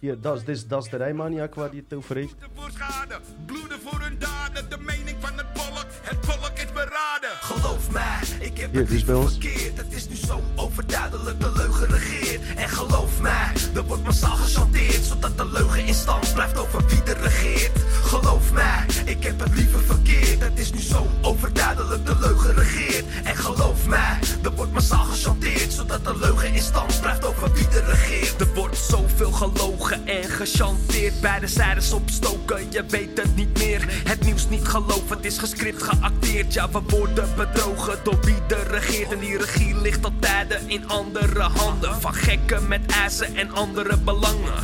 Hier, dat is, de Rijmaniak waar hij het over heeft. voor schade. Bloeden voor hun daden, de mening van het volk. Het volk is beraden. Geloof mij, Hier, het is bij verkeerd. Het is nu zo overduidelijk, de leugen regeert. En geloof mij, er wordt massaal gechanteerd. Zodat de leugen in stand blijft over wie er regeert. Geloof mij, ik heb het liever verkeerd. Het is nu zo overduidelijk, de leugen regeert. En geloof mij, er wordt massaal gechanteerd. Zodat de leugen in stand blijft over wie er regeert. Er wordt zoveel gelogen en gechanteerd. Beide zijdes opstoken, je weet het niet meer. Het nieuws niet geloven, het is gescript, geacteerd. Ja, we worden bedrogen door wie er regeert. En die regie ligt al tijden in andere handen. Van gekken met eisen en andere belangen.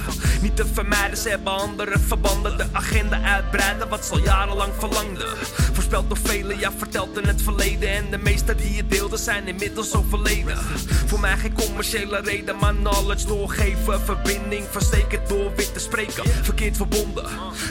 Niet te vermijden, ze hebben andere verbanden. De agenda uitbreiden, wat ze al jarenlang verlangden. Voorspeld door velen, ja, verteld in het verleden. En de meesten die het deelden zijn inmiddels overleden. Voor mij geen commerciële reden, maar knowledge doorgeven. Verbinding verzekerd door wit te spreken. Verkeerd verbonden.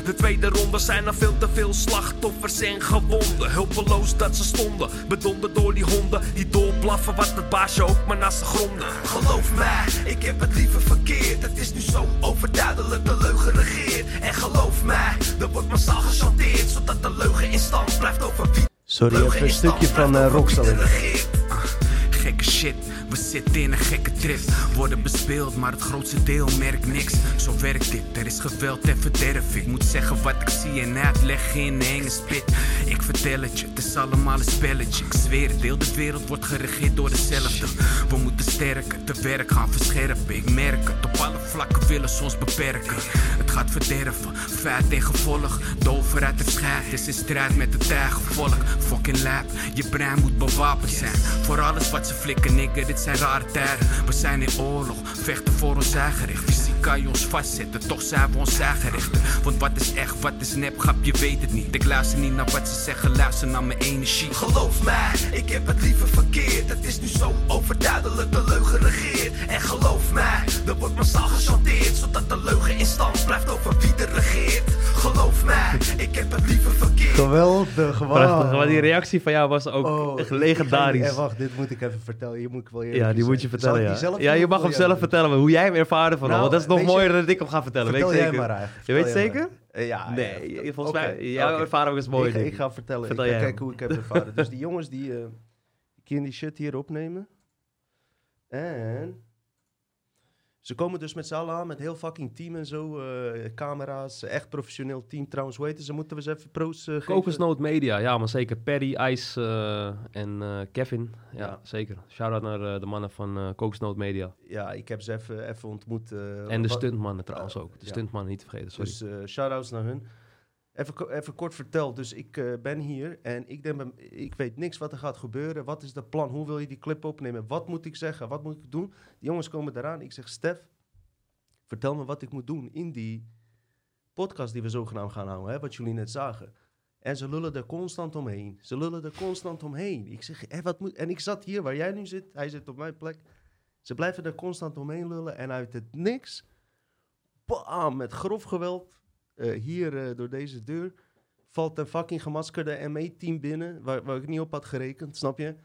De tweede ronde zijn al veel te veel slachtoffers en gewonden. Hulpeloos dat ze stonden, bedonderd door die honden. Die doorblaffen wat het baasje ook maar naast ze gronden. Geloof mij, ik heb het liever verkeerd. Het is nu zo overduidelijk, de leugen regeert. En geloof mij, er wordt massaal gechanteerd. Zodat de leugen in stand blijft over wie Sorry, even een stukje van uh, Rockstar. We zitten in een gekke trip. Worden bespeeld, maar het grootste deel merkt niks. Zo werkt dit, er is geweld en verderf. Ik moet zeggen wat ik zie en uitleggen in een enge spit. Ik vertel het je, het is allemaal een spelletje. Ik zweer het, de wereld wordt geregeerd door dezelfde. We moeten sterker, te werk gaan verscherpen. Ik merk het, op alle vlakken willen ze ons beperken. Het gaat verderven, feit tegen gevolg. De overheid heeft scheid, is in strijd met het eigen volk. Fucking lijp, je brein moet bewapend zijn. Voor alles wat ze flikken, nigga, dit zijn rare tijden. We zijn in oorlog, vechten voor ons eigen recht. Fysiek kan je ons vastzetten, toch zijn we ons eigen rechter. Want wat is echt, wat is nep, grap, je weet het niet. Ik luister niet naar wat ze zeggen, luister naar mijn energie. Geloof mij, ik heb het liever verkeerd. Het is nu zo overduidelijk, de leugen regeert. En geloof mij, er wordt massaal gechanteerd. Zodat de leugen in stand blijft over wie er regeert. Geloof mij, ik heb het liever verkeerd. Geweldig, wow. Prachtig, maar die reactie van jou was ook Oh, legendarisch. ik ga- eh, wacht, dit moet ik even vertellen. Hier moet ik wel eerlijk Ja, die moet je vertellen, ja. Ja, je mag hem zelf vertellen, maar hoe jij hem ervaren van Nou, want dat is nog weet je- mooier dan dat ik hem ga vertellen, Vertel weet jij zeker. maar eigenlijk. Je weet zeker? Ja, Nee, ja. volgens mij, jouw oké. ervaring is mooi, Ik, ga vertellen. Vertel ik ga kijken hoe ik heb ervaren. dus die jongens die, die shit hier opnemen. En ze komen dus met z'n allen aan met heel fucking team en zo. eh, camera's, echt professioneel team trouwens. Hoe heet ze? Moeten we ze even pro's uh, geven? Kokosnoot Media, ja, maar zeker. Perry, Ice eh, en eh, Kevin. Ja, Ja. zeker. Shout-out naar eh, de mannen van eh Kokosnoot Media. Ja, ik heb ze even, even ontmoet. eh, En de stuntmannen trouwens ook. De stuntmannen niet te vergeten, sorry. Dus eh shout-outs naar hun. Even, even kort verteld. Dus ik eh, ben hier en ik, denk, ik weet niks wat er gaat gebeuren. Wat is de plan? Hoe wil je die clip opnemen? Wat moet ik zeggen? Wat moet ik doen? Die jongens komen eraan. Ik zeg, Stef, vertel me wat ik moet doen in die podcast die we zogenaamd gaan houden. Hè, wat jullie net zagen. En ze lullen er constant omheen. Ze lullen er constant omheen. Ik zeg, wat moet... En ik zat hier waar jij nu zit. Hij zit op mijn plek. Ze blijven er constant omheen lullen. En uit het niks, bam, met grof geweld, hier eh, door deze deur, valt een fucking gemaskerde ME-team binnen, waar, waar ik niet op had gerekend, snap je?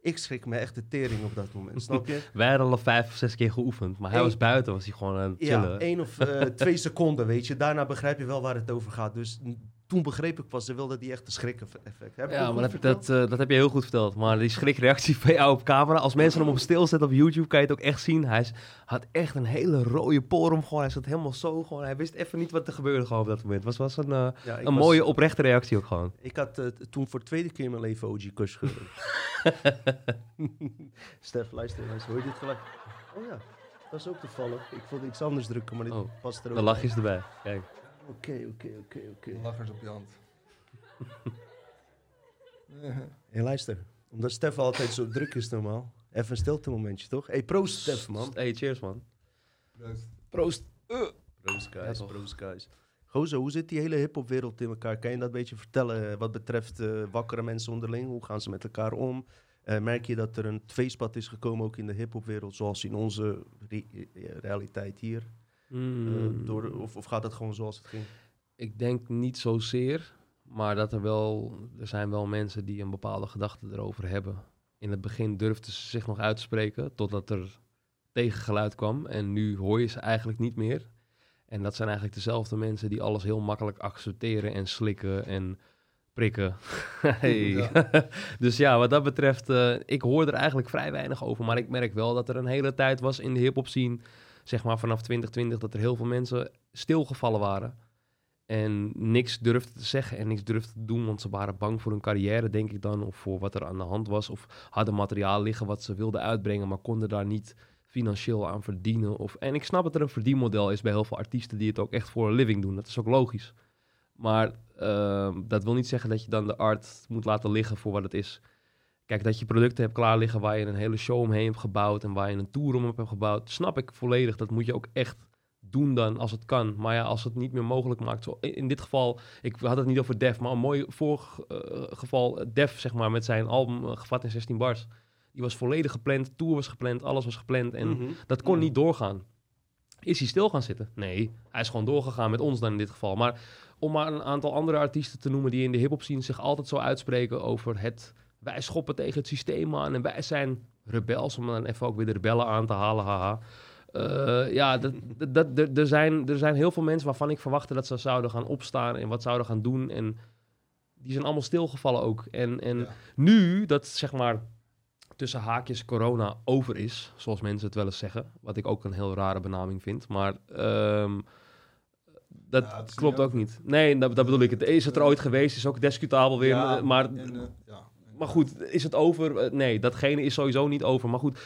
Ik schrik me echt de tering op dat moment, snap je? Wij hadden al vijf of zes keer geoefend, maar hij Eén- was buiten, was hij gewoon aan het chillen. Ja, één of eh, twee seconden, weet je. Daarna begrijp je wel waar het over gaat. Dus toen begreep ik pas, ze wilden die echt een schrik-effect. Heb ik Ja, maar dat, eh, dat heb je heel goed verteld. Maar die schrikreactie van jou op camera, als mensen hem op stil zetten op YouTube, kan je het ook echt zien. Hij is- had echt een hele rode porum gewoon. Hij zat helemaal zo gewoon. Hij wist even niet wat er gebeurde gewoon op dat moment. Het was, was een, eh, Ja, een was- mooie oprechte reactie ook gewoon. Ik had eh, toen voor de tweede keer in mijn leven OG Kush gedaan. Stef, luister, luister. Hoor je dit geluid? Oh ja, dat is ook toevallig. Ik wilde iets anders drukken, maar dit Oh, past er ook Dan bij. lachjes erbij. Kijk. Oké, oké, oké, oké. Lachers op je hand. Hé, luister. Omdat Stef altijd zo druk is normaal. Even een stilte momentje, toch? Hé, hey, proost Stef, man. Hey, cheers man. Proost. Proost. Proost, Ja, guys. proost, guys. Gozo, hoe zit die hele hip-hopwereld in elkaar? Kan je dat een beetje vertellen eh, wat betreft eh, wakkere mensen onderling? Hoe gaan ze met elkaar om? Eh, merk je dat er een tweespad is gekomen ook in de hip-hopwereld, zoals in onze re- eh, realiteit hier? Eh, Mm. door, of, of gaat het gewoon zoals het ging? Ik denk niet zozeer, maar dat er wel, er zijn wel mensen die een bepaalde gedachte erover hebben. In het begin durfden ze zich nog uit te spreken, totdat er tegengeluid kwam. En nu hoor je ze eigenlijk niet meer. En dat zijn eigenlijk dezelfde mensen die alles heel makkelijk accepteren en slikken en prikken. hey. Ja. dus ja, wat dat betreft, eh, ik hoor er eigenlijk vrij weinig over. Maar ik merk wel dat er een hele tijd was in de hip-hop scene, zeg maar vanaf 2020, dat er heel veel mensen stilgevallen waren. En niks durfde te zeggen en niks durfde te doen, want ze waren bang voor hun carrière, denk ik dan. Of voor wat er aan de hand was. Of hadden materiaal liggen wat ze wilden uitbrengen, maar konden daar niet financieel aan verdienen. Of, en ik snap dat er een verdienmodel is bij heel veel artiesten die het ook echt voor een living doen. Dat is ook logisch. Maar ehm, dat wil niet zeggen dat je dan de art moet laten liggen voor wat het is. Kijk, dat je producten hebt klaar liggen waar je een hele show omheen hebt gebouwd en waar je een tour om hebt gebouwd, snap ik volledig. Dat moet je ook echt doen dan als het kan. Maar ja, als het niet meer mogelijk maakt. Zo, in, dit geval, ik had het niet over Def, maar een mooi vorig eh, geval, eh, Def zeg maar, met zijn album eh, Gevat in 16 bars. Die was volledig gepland, tour was gepland, alles was gepland en Mhm. dat kon niet doorgaan. Is hij stil gaan zitten? Nee, hij is gewoon doorgegaan met ons dan in dit geval. Maar om maar een aantal andere artiesten te noemen die in de hip-hop scene zich altijd zo uitspreken over het wij schoppen tegen het systeem aan en wij zijn rebels, om dan even ook weer de rebellen aan te halen, haha. Eh, ja, dat, dat, dat, er- zijn, er zijn heel veel mensen waarvan ik verwachtte dat ze zouden gaan opstaan en wat zouden gaan doen. En die zijn allemaal stilgevallen ook. En, en Ja. nu dat zeg maar tussen haakjes corona over is, zoals mensen het wel eens zeggen, wat ik ook een heel rare benaming vind, maar ehm, dat Ja, klopt niet ook niet. Nee, dat, dat bedoel ik. Het is het er ooit geweest, is ook discutabel weer, Ja, maar en, eh, ja. Maar goed, is het over? Eh, Nee, datgene is sowieso niet over. Maar goed,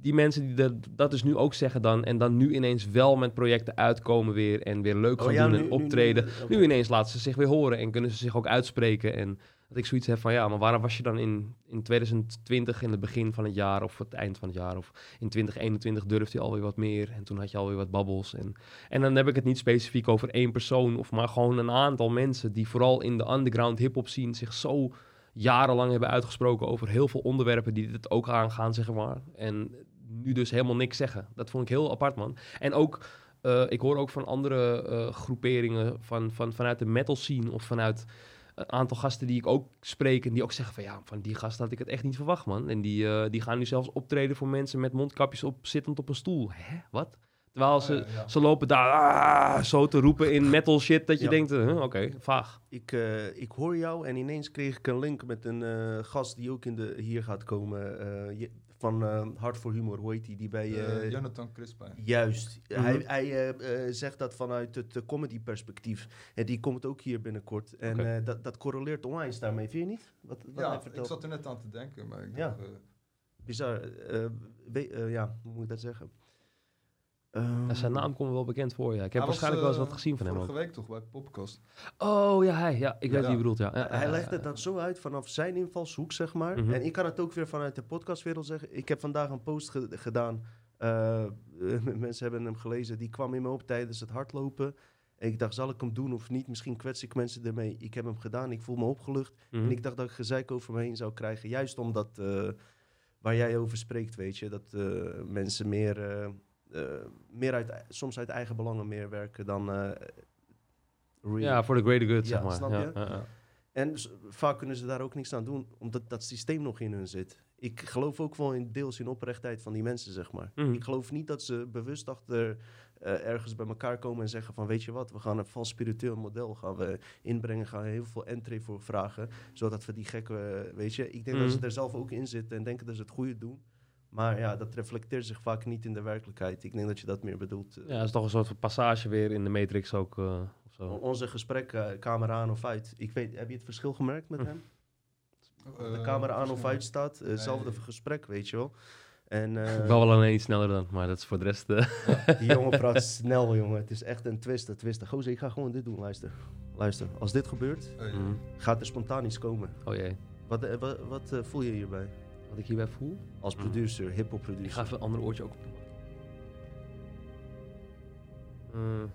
die mensen die dat, dat dus nu ook zeggen dan... en dan nu ineens wel met projecten uitkomen weer... en weer leuk Oh gaan ja, doen nu- en nu- nu- optreden. Nu ineens laten ze zich weer horen en kunnen ze zich ook uitspreken. En dat ik zoiets heb van... ja, maar waarom was je dan in, in 2020 in het begin van het jaar... of het eind van het jaar of in 2021 durfde je alweer wat meer... en toen had je alweer wat babbels. En, en dan heb ik het niet specifiek over één persoon... of maar gewoon een aantal mensen... die vooral in de underground hip-hop scene zich zo jarenlang hebben uitgesproken over heel veel onderwerpen die dit ook aangaan, zeg maar. En nu dus helemaal niks zeggen. Dat vond ik heel apart, man. En ook, eh, ik hoor ook van andere eh, groeperingen van, van, vanuit de metal scene of vanuit een aantal gasten die ik ook spreek en die ook zeggen van ja, van die gasten had ik het echt niet verwacht, man. En die, eh, die gaan nu zelfs optreden voor mensen met mondkapjes op, zittend op een stoel. Hè, wat? Terwijl ze, ja, ja. ze lopen daar ah, zo te roepen in metal shit dat je Ja. denkt, huh, oké, vaag. Ik, eh, ik hoor jou en ineens kreeg ik een link met een eh, gast die ook in de, hier gaat komen. eh, je- van eh, Hart voor Humor, hoe heet die? Die bij... Eh, eh, Jonathan Crispijn. Juist. Mhm. Hij, hij eh, eh, zegt dat vanuit het comedy perspectief. En die komt ook hier binnenkort. En eh, dat, dat correleert onwijs daarmee, vind je niet? Wat, wat hij Ja, ik zat er net aan te denken, maar ik Ja. dacht, eh, Bizar. eh, eh, ja, hoe moet ik dat zeggen? Ehm, Ja, zijn naam komt me wel bekend voor, ja. Ik heb was, waarschijnlijk wel eens eh, wat gezien van hem. Vorige week toch bij Popcast. Oh, ja, hij. Ja, ik weet wie je bedoelt, ja. hij legt het dan zo uit vanaf zijn invalshoek, zeg maar. Mhm. En ik kan het ook weer vanuit de podcastwereld zeggen. Ik heb vandaag een post ge- gedaan. Eh, eh, mensen hebben hem gelezen. Die kwam in me op tijdens het hardlopen. En ik dacht, zal ik hem doen of niet? Misschien kwets ik mensen ermee. Ik heb hem gedaan. Ik voel me opgelucht. Mhm. En ik dacht dat ik gezeik over me heen zou krijgen. Juist omdat, eh, waar jij over spreekt, weet je. Dat eh, mensen meer, eh, eh, meer uit, soms uit eigen belangen meer werken dan... eh, real. Ja, voor de greater good, Ja, zeg maar. ja. En vaak kunnen ze daar ook niks aan doen, omdat dat systeem nog in hun zit. Ik geloof ook wel in deels in oprechtheid van die mensen, zeg maar. Mhm. Ik geloof niet dat ze bewust achter eh, ergens bij elkaar komen en zeggen van... weet je wat, we gaan een vals spiritueel model gaan we inbrengen, gaan we heel veel entree voor vragen... zodat we die gekke, eh, weet je... Ik denk dat ze Mhm. er zelf ook in zitten en denken dat ze het goede doen. Maar ja, dat reflecteert zich vaak niet in de werkelijkheid. Ik denk dat je dat meer bedoelt. eh. Ja, dat is toch een soort van passage weer in de Matrix ook. eh, of zo. O- Onze gesprekken, camera aan of uit. Ik weet, heb je het verschil gemerkt met Hm. hem? de Eh, camera aan of uit staat. eh, Hetzelfde Nee. gesprek, weet je wel. En eh, Ik ben wel alleen iets sneller dan, maar dat is voor de rest... eh, die jongen praat snel, jongen. Het is echt een twisten, twisten. Gozer, ik ga gewoon dit doen, luister. Luister, als dit gebeurt, Eh, ja. mhm. gaat er spontaan iets komen. Oh jee, Wat, eh, wat, wat eh, voel je hierbij? Wat ik hierbij voel? Als Mm. producer, hip-hop Ik ga producer. even een ander oortje ook op doen. Mm.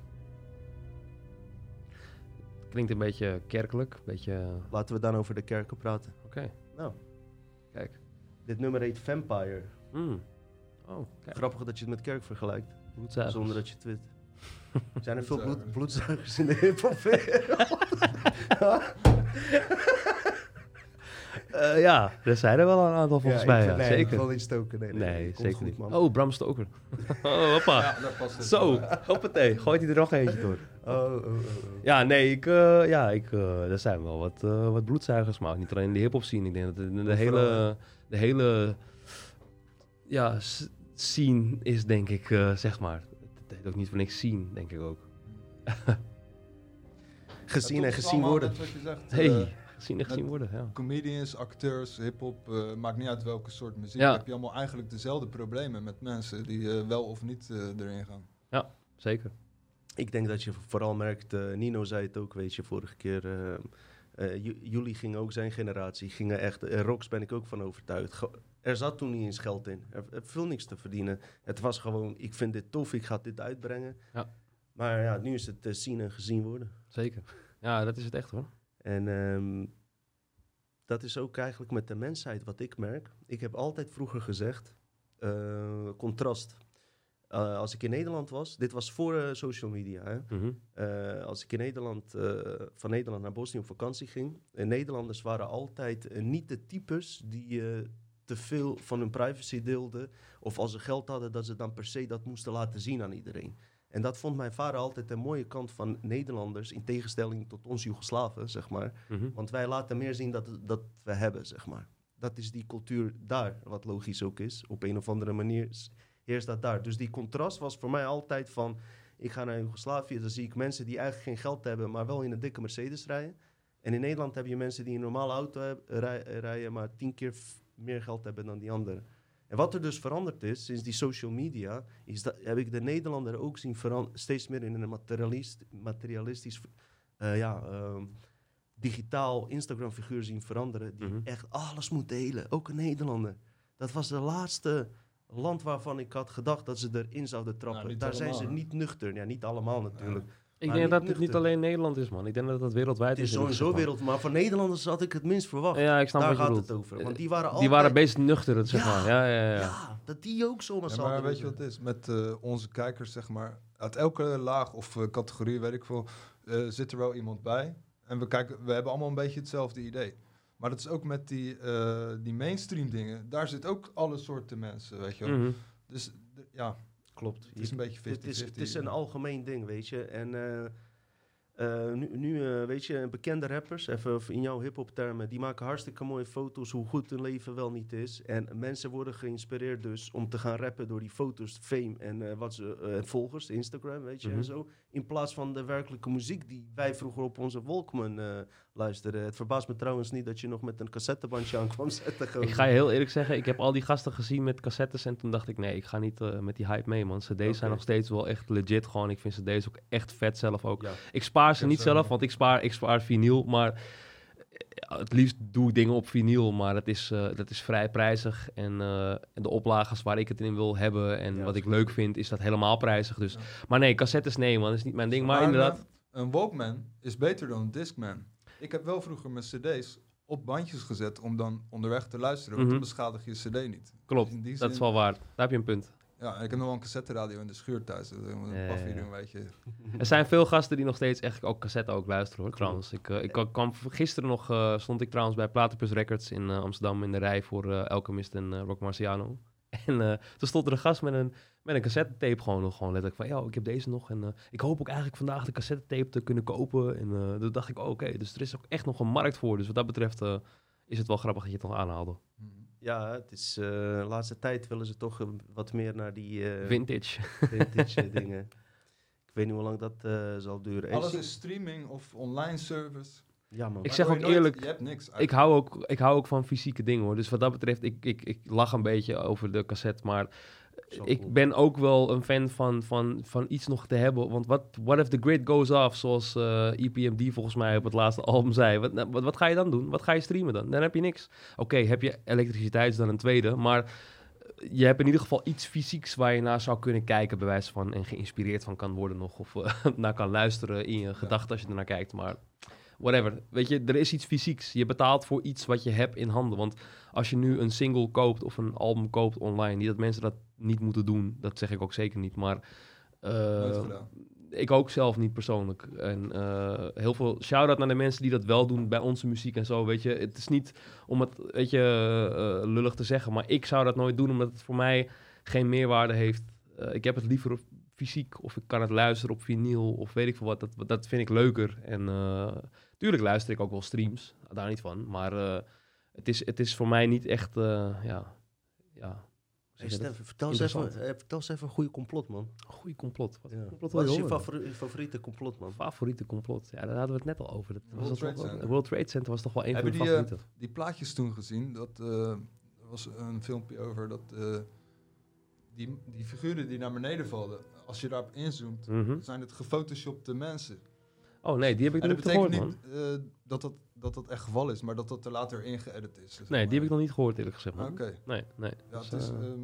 klinkt een beetje kerkelijk. Een beetje, eh, Laten we dan over de kerken praten. oké. Nou. Kijk. Dit nummer heet Vampire. Hmm. Oh, kijk. Grappig dat je het met kerk vergelijkt, Bloedzuigers. zonder dat je weet. Zijn er veel bloed, Bloedzuigers. bloedzuigers in de hip-hop Eh, ja, er zijn er wel een aantal volgens mij. Ja, nee, zeker. wel niet stoken. Nee, Nee, zeker goed, niet. man. Oh, Bram Stoker. oh, hoppa. Ja, daar past het. Zo, hoppatee. Gooit hij er nog eentje door. Oh, oh, oh, oh. Ja, nee, ik, eh, ja, ik, eh, er zijn wel wat, eh, wat bloedzuigers, maar niet alleen in de hip-hop scene. Ik denk dat de, de hele, de hele ja, scene is, denk ik, eh, zeg maar. Het heet ook niet voor niks scene, denk ik ook. Gezien en gezien worden. net wat je zegt. Hey, gezien en gezien met- worden, ja. comedians, acteurs, hip-hop, eh, maakt niet uit welke soort muziek. Ja. Heb je allemaal eigenlijk dezelfde problemen met mensen die eh, wel of niet eh, erin gaan. Zeker. Ik denk dat je vooral merkt, Nino zei het ook, weet je, vorige keer. eh, eh, ju- jullie gingen ook zijn generatie, gingen echt, Rox ben ik ook van overtuigd. Ge- er zat toen niet eens geld in. Er, er viel niks te verdienen. Het was gewoon, ik vind dit tof, ik ga dit uitbrengen. Ja. Maar ja, nu is het zien en gezien worden. Zeker. Ja, dat is het echt hoor. En ehm, dat is ook eigenlijk met de mensheid wat ik merk. Ik heb altijd vroeger gezegd, eh, contrast. Eh, als ik in Nederland was, dit was voor eh, social media. Hè? Mhm. Als ik in Nederland, van Nederland naar Bosnië op vakantie ging. Nederlanders waren altijd niet de types die te veel van hun privacy deelden. Of als ze geld hadden, dat ze dan per se dat moesten laten zien aan iedereen. En dat vond mijn vader altijd een mooie kant van Nederlanders. In tegenstelling tot ons Joegoslaven, zeg maar. Mhm. Want wij laten meer zien dat, dat we hebben, zeg maar. Dat is die cultuur daar, wat logisch ook is. Op een of andere manier heerst dat daar. Dus die contrast was voor mij altijd van... Ik ga naar Joegoslavië, dan zie ik mensen die eigenlijk geen geld hebben... maar wel in een dikke Mercedes rijden. En in Nederland heb je mensen die een normale auto rij- rijden... maar tien keer meer geld hebben dan die anderen. En wat er dus veranderd is, sinds die social media... is dat heb ik de Nederlander ook zien veran- steeds meer in een materialist, materialistisch... eh, ja, ehm, digitaal Instagram-figuur zien veranderen. Die Mhm. echt alles moet delen. Ook een Nederlander. Dat was de laatste land waarvan ik had gedacht dat ze erin zouden trappen. niet Daar zijn ze niet nuchter. Ja, niet allemaal natuurlijk. Ik denk dat het niet alleen Nederland is, man. Ik denk dat dat wereldwijd Het is is. sowieso gezegd, man. wereld. Maar van Nederlanders had ik het minst verwacht. Ja, ik snap Daar wat je gaat het over. Want die waren Die altijd... waren best nuchter, zeg Ja, maar. Ja, ja, ja. Ja, dat die ook zo Ja, maar weet je wat het is? Met eh, onze kijkers, zeg maar, uit elke laag of eh, categorie, weet ik veel, eh, zit er wel iemand bij. En we, kijken, we hebben allemaal een beetje hetzelfde idee. Maar dat is ook met die, eh, die mainstream dingen. Daar zit ook alle soorten mensen, weet je wel. Mhm. Dus ja, Klopt. het is een beetje 50-50. Het is, het is een algemeen ding, weet je. En eh, eh, nu, nu eh, weet je, bekende rappers, even in jouw hip-hop termen, die maken hartstikke mooie foto's hoe goed hun leven wel niet is. En mensen worden geïnspireerd dus om te gaan rappen door die foto's, fame en wat ze, volgers, Instagram, weet je, Mhm. en zo. In plaats van de werkelijke muziek die wij vroeger op onze Walkman eh luisterden. Het verbaast me trouwens niet dat je nog met een cassettebandje aan kwam zetten. Ik ga je heel eerlijk zeggen, ik heb al die gasten gezien met cassettes en toen dacht ik, nee, ik ga niet eh, met die hype mee, man. CD's zijn nog steeds wel echt legit gewoon. Ik vind CD's ook echt vet zelf ook. Ja. Ik spaar ze niet ze zelf, want ik spaar, ik spaar vinyl, maar het liefst doe ik dingen op vinyl, maar dat is, eh, dat is vrij prijzig. En, eh, en de oplages waar ik het in wil hebben en Ja, wat ik leuk vind, is dat helemaal prijzig. Dus. Ja. Maar nee, cassettes nee, man, dat is niet mijn ding. Maar Maar, inderdaad, Een Walkman is beter dan een Discman. Ik heb wel vroeger mijn cd's op bandjes gezet om dan onderweg te luisteren. Want Mhm. dan beschadig je cd niet. klopt, die dat is wel waar. Daar heb je een punt. Ja, ik heb nog wel een cassetteradio in de schuur thuis. Dus een Ja, ja, paffie ja. doen, weet je. Er zijn veel gasten die nog steeds echt ook cassette ook luisteren hoor, trouwens. Ik, eh, ik kwam- gisteren nog, eh, stond ik trouwens bij Platypus Records in eh, Amsterdam in de rij voor eh Alchemist en Rock Marciano. En eh, toen stond er een gast met een, met een cassette-tape gewoon nog gewoon letterlijk van, ja, ik heb deze nog en eh, ik hoop ook eigenlijk vandaag de cassette-tape te kunnen kopen. En eh toen dacht ik, oh, oké, dus er is ook echt nog een markt voor. Dus wat dat betreft eh, is het wel grappig dat je het nog aanhaalde. Mhm. Ja, het is eh, de laatste tijd willen ze toch wat meer naar die eh, Vintage. vintage dingen. Ik weet niet hoe lang dat eh, zal duren. En Alles is streaming of online service. Ja, man. Ik zeg ook eerlijk, Je hebt niks. Ik hou, ook, ik hou ook van fysieke dingen hoor. Dus wat dat betreft, ik, ik, ik lach een beetje over de cassette. Maar Zo ik cool. ben ook wel een fan van, van, van iets nog te hebben. Want wat what if the grid goes off, zoals eh EPMD volgens mij op het laatste album zei. Wat, nou, wat, wat ga je dan doen? Wat ga je streamen dan? Dan heb je niks. Oké, heb je elektriciteit is dan een tweede. Maar je hebt in ieder geval iets fysieks waar je naar zou kunnen kijken, bij wijze van, en geïnspireerd van kan worden nog, of eh, naar kan luisteren in je gedachten als je ernaar kijkt. Maar whatever, weet je, er is iets fysieks. Je betaalt voor iets wat je hebt in handen. Want als je nu een single koopt of een album koopt online, niet dat mensen dat niet moeten doen, dat zeg ik ook zeker niet, maar... eh, ik ook zelf niet persoonlijk. En eh, heel veel shout-out naar de mensen die dat wel doen bij onze muziek en zo. Weet je, het is niet om het, weet je, eh, lullig te zeggen, maar ik zou dat nooit doen omdat het voor mij geen meerwaarde heeft. Ik heb het liever fysiek of ik kan het luisteren op vinyl of weet ik veel wat. Dat, dat vind ik leuker. En eh, tuurlijk luister ik ook wel streams, daar niet van. Maar eh, het, is, het is voor mij niet echt, eh, ja, ja. Hey, Stef, vertel eens, even, vertel eens even een goede complot, man. Goeie complot. Wat, Ja. complot Wat is je favori- favoriete complot, man? favoriete complot? Ja, daar hadden we het net al over. Dat was World dat Trade toch wel- Center. World Trade Center was toch wel een van Hebben die, plaatjes toen gezien, dat was een filmpje over dat eh, die, die figuren die naar beneden vallen, als je daarop inzoomt, Mhm. zijn het gefotoshopte mensen. Oh nee, die heb ik En nog niet gehoord, betekent man. niet eh, dat, dat, dat dat echt geval is, maar dat dat er later in geëdit is. zeg Nee, die heb ik nog niet gehoord, eerlijk gezegd, man. Oké, Nee, nee. ja, Dus, het is, eh, ehm,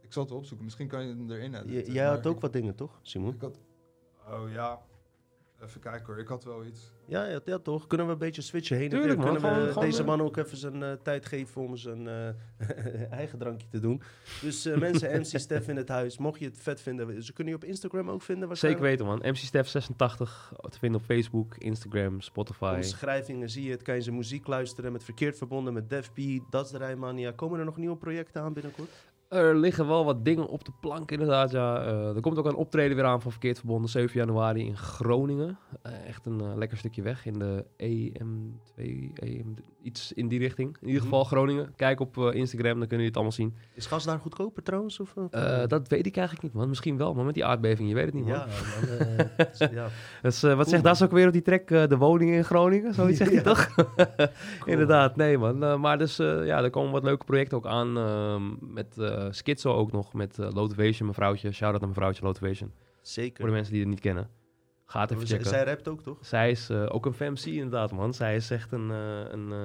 ik zal het opzoeken. Misschien kan je hem erin editen. J- jij had ook wat dingen, toch, Simon? Ik had, oh ja, even kijken hoor. Ik had wel iets. Ja, ja, ja, toch? Kunnen we een beetje switchen heen en weer? man. Kunnen we Gewoon- gewoon, deze eh, man ook even zijn eh, tijd geven om zijn eh, eigen drankje te doen? Dus eh, mensen, MC Stef in het huis, mocht je het vet vinden, ze kunnen je op Instagram ook vinden Zeker weten, man. MC Stef 86 te vinden op Facebook, Instagram, Spotify. Omschrijvingen zie je het, kan je zijn muziek luisteren met Verkeerd Verbonden, met Def P, Dat is de Rijmania. Komen er nog nieuwe projecten aan binnenkort? Er liggen wel wat dingen op de plank, inderdaad. Ja. Eh, er komt ook een optreden weer aan van Verkeerd Verbonden, 7 januari in Groningen. Eh, echt een eh, lekker stukje weg in de EM2, EM, iets in die richting. In ieder Mhm. geval Groningen. Kijk op Instagram, dan kunnen jullie het allemaal zien. Is gas daar goedkoper trouwens? Of, dat weet ik eigenlijk niet, man. Misschien wel, maar met die aardbeving, je weet het niet, man. ja, man, dus, ja. Dus, wat Cool, zegt Das ook weer op die eh, de woningen in Groningen? Zoiets zegt hij toch? Cool. Inderdaad, nee man. Maar dus ja, er komen wat leuke projecten ook aan. ehm, met Schizo ook nog, met eh Lotivation, mevrouwtje. Shout-out naar mevrouwtje Lotivation. Zeker. Voor de mensen die het niet kennen. Ga het even checken. Zij rapt ook, toch? Zij is eh, ook een FMC inderdaad, man. Zij is echt een... eh, een eh,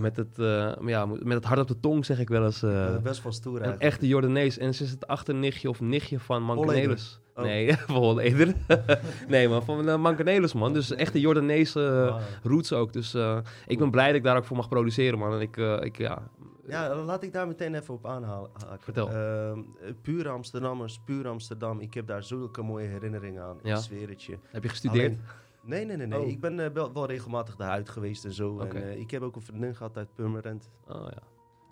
met, het, eh, ja, met het hart op de tong, zeg ik wel eens. eh, Eh, best wel stoer een echte Jordanees. En ze is het achternichtje of nichtje van Mankenelis. Oh. Nee, van Holleder. nee, maar van uh, Mankenelis, man. Dus echte Jordaanese eh, Wauw. roots ook. Dus eh, ik ben blij dat ik daar ook voor mag produceren, man. En ik, eh, ik ja... Ja, laat ik daar meteen even op aanhalen. Vertel. Ehm, eh, puur Amsterdammers, puur Amsterdam. Ik heb daar zulke mooie herinneringen aan. Ja. Ik zweer het je. Heb je gestudeerd? Alleen- nee, nee, nee. nee. Oh. Ik ben eh, wel, wel regelmatig daaruit geweest en zo. Oké. En, eh, ik heb ook een vriendin gehad uit Purmerend. Oh, ja.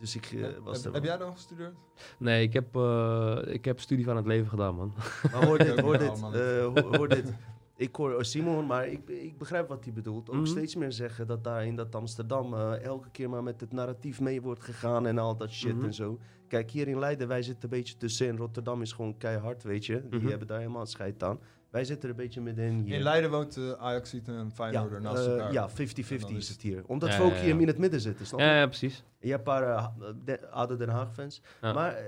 Dus ik eh, was heb, er heb jij dan gestudeerd? Nee, ik heb, eh, ik heb studie van het leven gedaan, man. Maar hoor dit, hoor dit, eh, hoor dit. Ik hoor Simon, maar ik, ik begrijp wat hij bedoelt. Ook Mhm. steeds meer zeggen dat daar in dat Amsterdam eh, elke keer maar met het narratief mee wordt gegaan en al dat shit Mhm. en zo. Kijk, hier in Leiden, wij zitten een beetje tussenin. Rotterdam is gewoon keihard, weet je. Die Mhm. hebben daar helemaal scheid aan. Wij zitten er een beetje middenin hier. In Leiden woont uh, Ajax en Feyenoord naast eh, elkaar. ja, 50-50 En dan is is het hier. Omdat Ja, we ook ja, hier in het midden zitten, snap je? Ja, ja, precies. Je hebt een paar eh, de- ADO Den Haag fans. Ja. Maar eh,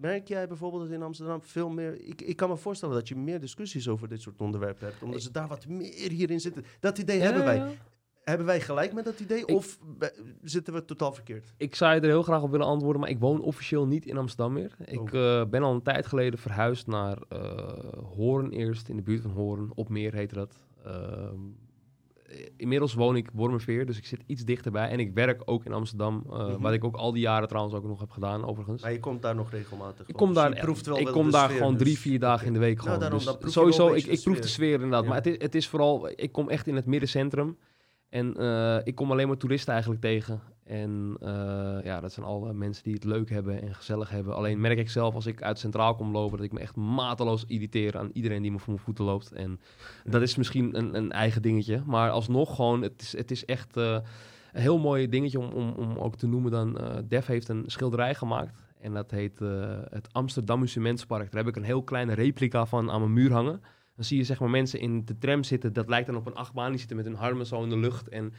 merk jij bijvoorbeeld dat in Amsterdam veel meer... Ik, ik kan me voorstellen dat je meer discussies over dit soort onderwerpen hebt. Omdat ze daar wat meer hierin zitten. Dat idee hebben wij. ja. Hebben wij gelijk met dat idee? Ik- of zitten we totaal verkeerd? Ik zou je er heel graag op willen antwoorden, maar ik woon officieel niet in Amsterdam meer. Ik Oh. eh, ben al een tijd geleden verhuisd naar eh Hoorn eerst, in de buurt van Hoorn. Op meer heette dat. Ehm, inmiddels woon ik Wormerveer, dus ik zit iets dichterbij. En ik werk ook in Amsterdam, eh, Mhm. wat ik ook al die jaren trouwens ook nog heb gedaan, overigens. Maar je komt daar nog regelmatig. Ik kom Dus daar, proeft wel ik wel kom daar sfeer, gewoon dus- drie, vier dagen in de week Nou, gewoon. daarom, Dus sowieso, ik, ik proef de sfeer inderdaad. Ja. Maar het is, het is vooral, ik kom echt in het middencentrum. En eh, ik kom alleen maar toeristen eigenlijk tegen. En eh, ja, dat zijn alle mensen die het leuk hebben en gezellig hebben. Alleen merk ik zelf als ik uit Centraal kom lopen... dat ik me echt mateloos irriteer aan iedereen die me voor mijn voeten loopt. En dat is misschien een, een eigen dingetje. Maar alsnog gewoon, het is, het is echt eh, een heel mooi dingetje om, om, om ook te noemen dan... eh Def heeft een schilderij gemaakt. En dat heet het Amsterdam Amusementspark. Daar heb ik een heel kleine replica van aan mijn muur hangen. Dan zie je zeg maar mensen in de tram zitten. Dat lijkt dan op een achtbaan. Die zitten met hun armen zo in de lucht. En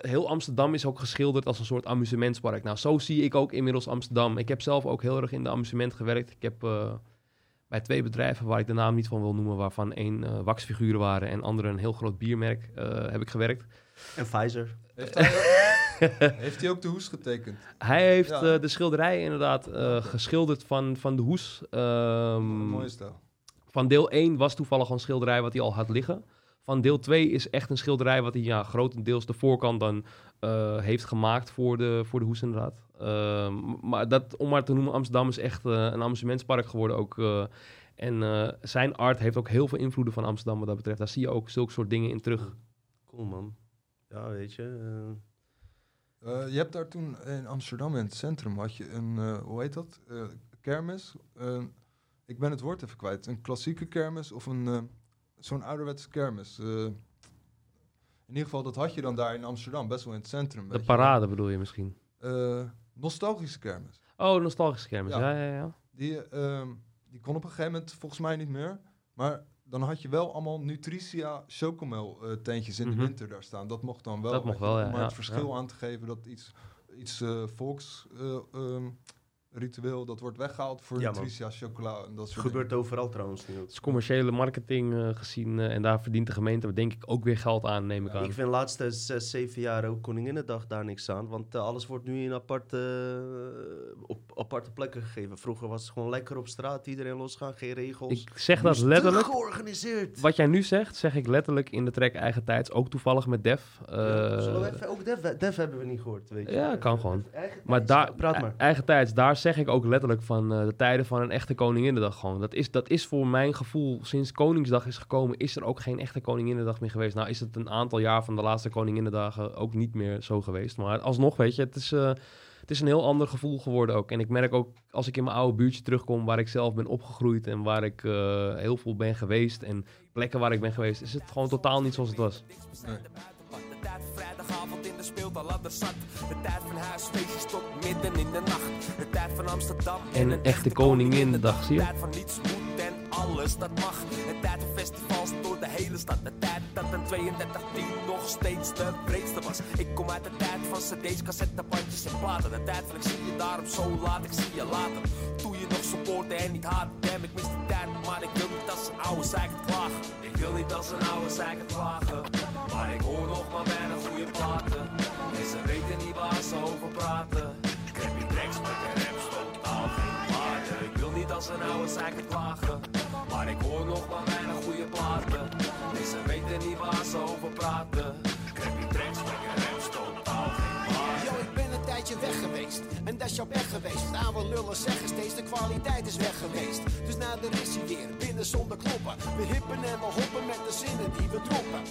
heel Amsterdam is ook geschilderd als een soort amusementspark. Nou, zo zie ik ook inmiddels Amsterdam. Ik heb zelf ook heel erg in de amusement gewerkt. Ik heb eh, bij twee bedrijven waar ik de naam niet van wil noemen... waarvan één eh, waxfiguren waren en andere een heel groot biermerk... eh, heb ik gewerkt. En Pfizer. Heeft hij, Heeft hij ook de hoes getekend? Hij heeft Ja. eh, de schilderij inderdaad eh, geschilderd van, van de hoes. Ehm, Mooie stijl. van deel 1 was toevallig al een schilderij wat hij al had liggen. Van deel 2 is echt een schilderij wat hij ja, grotendeels de voorkant dan eh, heeft gemaakt voor de, voor de hoes inderdaad. Ehm, maar dat, om maar te noemen, Amsterdam is echt eh, een amusementspark geworden ook. eh, en eh, zijn art heeft ook heel veel invloeden van Amsterdam wat dat betreft. Daar zie je ook zulke soort dingen in terug. Cool, man. Ja, weet je. eh, Eh, je hebt daar toen in Amsterdam in het centrum had je een, eh, hoe heet dat? Eh, kermis. Ik ben het woord even kwijt. Een klassieke kermis of een eh, zo'n ouderwetse kermis. Eh, in ieder geval, dat had je dan daar in Amsterdam, best wel in het centrum. De je. parade bedoel je misschien? Eh, nostalgische kermis. Oh, nostalgische kermis. Ja. Ja, ja, ja. Die, ehm, die kon op een gegeven moment volgens mij niet meer. Maar dan had je wel allemaal Nutricia chocomel eh, tentjes in Mhm. de winter daar staan. Dat mocht dan wel. Dat mocht wel, ja, Om ja, het verschil aan te geven dat iets, iets eh, volks eh, ehm, ritueel, dat wordt weggehaald voor Ja, chocola en dat soort gebeurt overal trouwens nu. Het is commerciële marketing eh, gezien eh, en daar verdient de gemeente denk ik ook weer geld aan, neem ik Ja, aan. Ik vind de laatste zes, zeven jaar ook Koninginnedag daar niks aan. Want eh, alles wordt nu in aparte, op aparte plekken gegeven. Vroeger was het gewoon lekker op straat, iedereen losgaan, geen regels. Ik zeg dat letterlijk. te georganiseerd. Wat jij nu zegt, zeg ik letterlijk in de track Eigen Tijds, ook toevallig met Def. Ja, Eh, Zullen we even, ook Def, Def hebben we niet gehoord, weet je. Ja, kan gewoon. Eigen maar daar, Praat maar. eigen tijds, daar zeg ik ook letterlijk van eh, de tijden van een echte Koninginnedag gewoon. Dat is, dat is voor mijn gevoel, sinds Koningsdag is gekomen, is er ook geen echte Koninginnedag meer geweest. Nou is het een aantal jaar van de laatste Koninginnedagen ook niet meer zo geweest. Maar alsnog, weet je, het is, eh, het is een heel ander gevoel geworden ook. En ik merk ook, als ik in mijn oude buurtje terugkom, waar ik zelf ben opgegroeid en waar ik eh, heel veel ben geweest en plekken waar ik ben geweest, is het gewoon totaal niet zoals het was. Tijd van vrijdagavond in de speelbal aan de zat. De tijd van huisfeestjes tot midden in de nacht. De tijd van Amsterdam En een echte Koninginnedag, zie je? De tijd van niets moet en alles dat mag. De tijd van festivals door de hele stad. De tijd dat een 3210 nog steeds de breedste was. Ik kom uit de tijd van cd's, cassettebandjes en platen. De tijd van ik zie je daarom zo laat, ik zie je later. Toen je nog supporten en niet haat. Damn, ik mis die tijd, maar ik wil niet als een oude zeiker klagen. Ik wil niet als een oude zeiker klagen. Maar ik hoor nog maar weinig goede platen. En ze weten niet waar ze over praten. Crappy tracks met een rap totaal geen waarde. Ik wil niet als een oude zeiker klagen. Ik hoor nog maar weinig goede platen. En ze weten niet waar ze over praten. Crappy tracks met een rap totaal geen. Yo, ik ben een tijdje weg geweest. En dat is jouw weg geweest. Oude lullen zeggen steeds, de kwaliteit is weg geweest. Dus nou, er is weer, binnen zonder kloppen. We hippen en we hoppen met de zinnen die we droppen.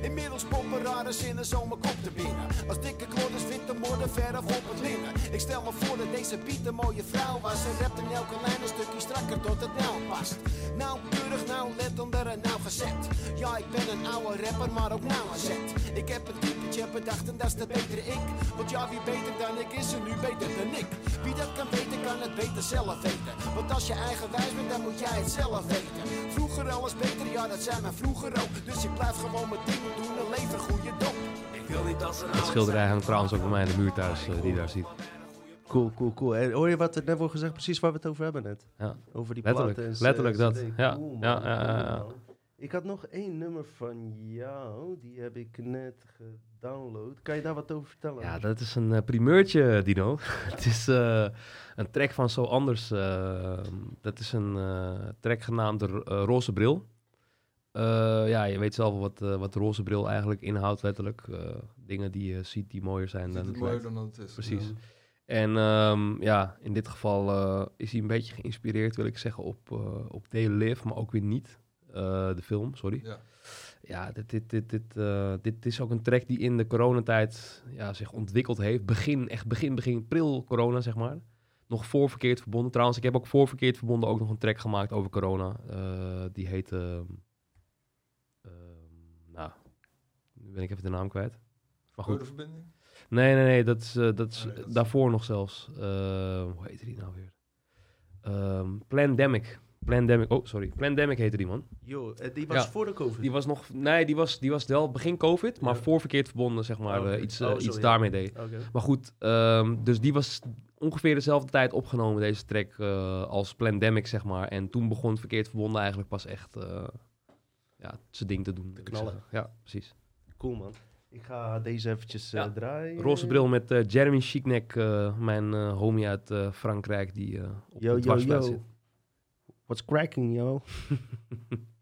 Inmiddels poppen rare zinnen zo mijn kop te binnen. Als dikke klodders vindt de moorden verf op het linnen. Ik stel me voor dat deze Piet een mooie vrouw was. Ze rapt in elke lijn een stukje strakker tot het nauw past. Nou, keurig, nou, let onder en nou gezet. Ja, ik ben een oude rapper, maar ook nou een zet. Ik heb een typetje bedacht en dat is de betere ik. Want ja, wie beter dan ik is er nu beter dan ik. Wie dat kan weten, kan het beter zelf weten. Want als je eigenwijs bent, dan moet jij het zelf weten. Vroeger alles beter, ja, dat zei mijn vroeger ook. Dus ik blijf gewoon mijn ding doen en lever goede dop. Ik wil niet als een Dat oude schilderij hangt trouwens ook bij mij in de muur thuis, eh, die daar ziet. Cool, cool, cool. En hoor je wat er net wordt gezegd? Precies waar we het over hebben net. Ja. Over die Letterlijk, platen en letterlijk dat. Ja, Cool, ja, ja. Ik had nog één nummer van jou. Die heb ik net gedownload. Kan je daar wat over vertellen? Ja, dat is een eh, primeurtje, Dino. het is eh, een track van Zo Anders. dat is een track genaamd de Ro- Roze Bril. Eh, ja, je weet zelf wat, eh, wat de roze bril eigenlijk inhoudt, letterlijk. Eh, dingen die je ziet die mooier zijn dan het het mooier lijkt. dan dat het is. Precies. Ja. En ehm, ja, in dit geval is hij een beetje geïnspireerd, wil ik zeggen, op, uh, op Live, maar ook weer niet. Uh, de film, sorry. Ja. Ja, dit, dit, dit, dit, dit is ook een track die in de coronatijd ja, zich ontwikkeld heeft. Begin, echt begin, begin, pril corona, zeg maar. Nog voor Verkeerd Verbonden. Trouwens, ik heb ook voor Verkeerd Verbonden ook nog een track gemaakt over corona. Die heet... Uh, nou, nu ben ik even de naam kwijt. Maar goed. verbinding? Nee, nee, nee, dat is, uh, dat is, oh, nee, dat daarvoor nog zelfs. Uh, hoe heette die nou weer? Um, Plandemic. Plandemic, oh sorry, Plandemic heette die man. Yo, die was ja, voor de COVID? Die was nog, nee, die was, die was wel begin COVID, maar ja. voor verkeerd verbonden, zeg maar, uh, iets, oh, iets daarmee deed. Okay. Maar goed, um, dus die was ongeveer dezelfde tijd opgenomen, deze track, als Plandemic, zeg maar. En toen begon verkeerd verbonden eigenlijk pas echt ja, zijn ding te doen. Te knallen. Ja, precies. Cool man. Ik ga deze eventjes eh, Ja. draaien. Roze bril met eh, Jeremy Chicnek, eh, mijn homie uit Frankrijk, die op Yo, de yo, dwarsfluit yo. zit. What's cracking, yo?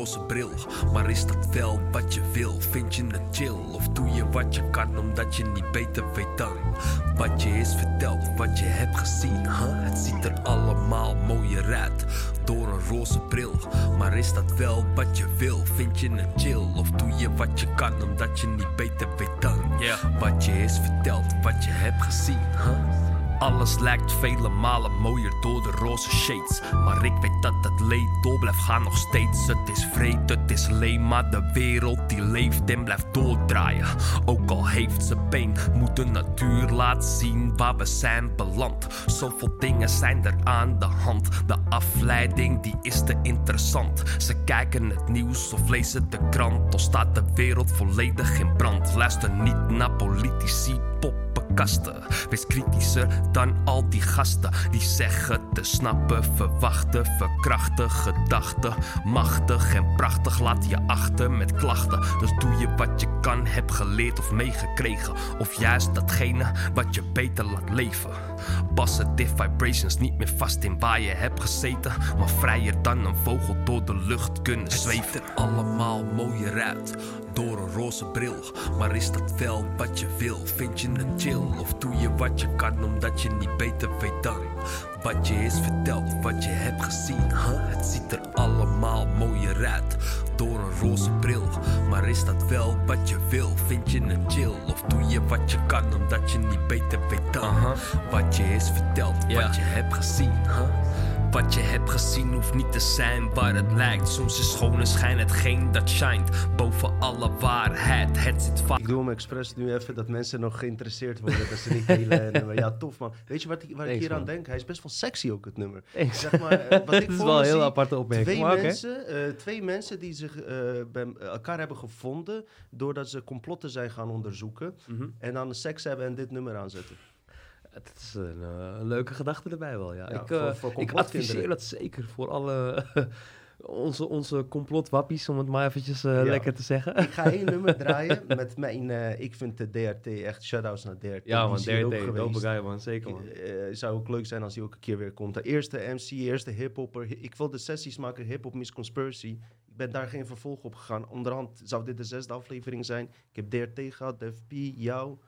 roze bril. Maar is dat wel wat je wil? Vind je het chill? Of doe je wat je kan omdat je niet beter weet dan wat je is verteld, wat je hebt gezien? Huh? Het ziet er allemaal mooier uit door een roze bril. Maar is dat wel wat je wil? Vind je het chill? Of doe je wat je kan omdat je niet beter weet dan wat je is verteld, wat je hebt gezien? Huh? Alles lijkt vele malen mooier door de roze shades. Maar ik weet dat het leed door blijft gaan nog steeds. Het is vreed, het is leem, maar de wereld die leeft en blijft doordraaien. Ook al heeft ze pijn, moet de natuur laten zien waar we zijn beland. Zoveel dingen zijn er aan de hand. De afleiding die is te interessant. Ze kijken het nieuws of lezen de krant. Dan staat de wereld volledig in brand. Luister niet naar politici, Wees kritischer dan al die gasten die zeggen te snappen, verwachten, verkrachten, gedachten. Machtig en prachtig laat je achter met klachten. Dus doe je wat je kan, heb geleerd of meegekregen. Of juist datgene wat je beter laat leven. Positive vibrations niet meer vast in waar je hebt gezeten. Maar vrijer dan een vogel door de lucht kunnen zweven. Het ziet er allemaal mooier uit door een roze bril. Maar is dat wel wat je wil? Vind je het chill? Of doe je wat je kan omdat je niet beter weet dan wat je is verteld, wat je hebt gezien? Huh? Het ziet er allemaal mooier uit door een roze bril. Maar is dat wel wat je wil? Vind je het chill? Of doe je wat je kan omdat je niet beter weet dan wat je is verteld, wat je hebt gezien? Huh? Wat je hebt gezien hoeft niet te zijn waar het lijkt. Soms is schone schijn hetgeen dat shined boven alle waarheid. Het zit vaak. Ik doe hem expres nu even dat mensen nog geïnteresseerd worden. dat ze niet hele nummer. Ja, tof man. Weet je wat ik, waar ik hier aan denk? Hij is best wel sexy ook, het nummer. Thanks. Zeg maar, eh, wat ik Het is wel een heel aparte opmerking, Twee maar mensen, eh, twee mensen die zich eh, bij elkaar hebben gevonden. doordat ze complotten zijn gaan onderzoeken. Mhm. en dan seks hebben en dit nummer aanzetten. Het is een, eh, een leuke gedachte erbij wel, ja. Ja, ik, voor- eh, voor ik adviseer dat zeker voor alle onze, onze complotwappies, om het maar eventjes eh, Ja. lekker te zeggen. Ik ga één nummer draaien met mijn... ik vind de DRT echt shout-outs naar DRT. ja man, DRT, dope guy man, zeker man. Zou ook leuk zijn als hij ook een keer weer komt. De eerste MC, eerste hiphopper. Hi- Ik wil de sessies maken, Hip-Hop Miss Conspiracy. Ik ben daar geen vervolg op gegaan. Onderhand zou dit de zesde aflevering zijn. Ik heb DRT gehad, Def P, jou,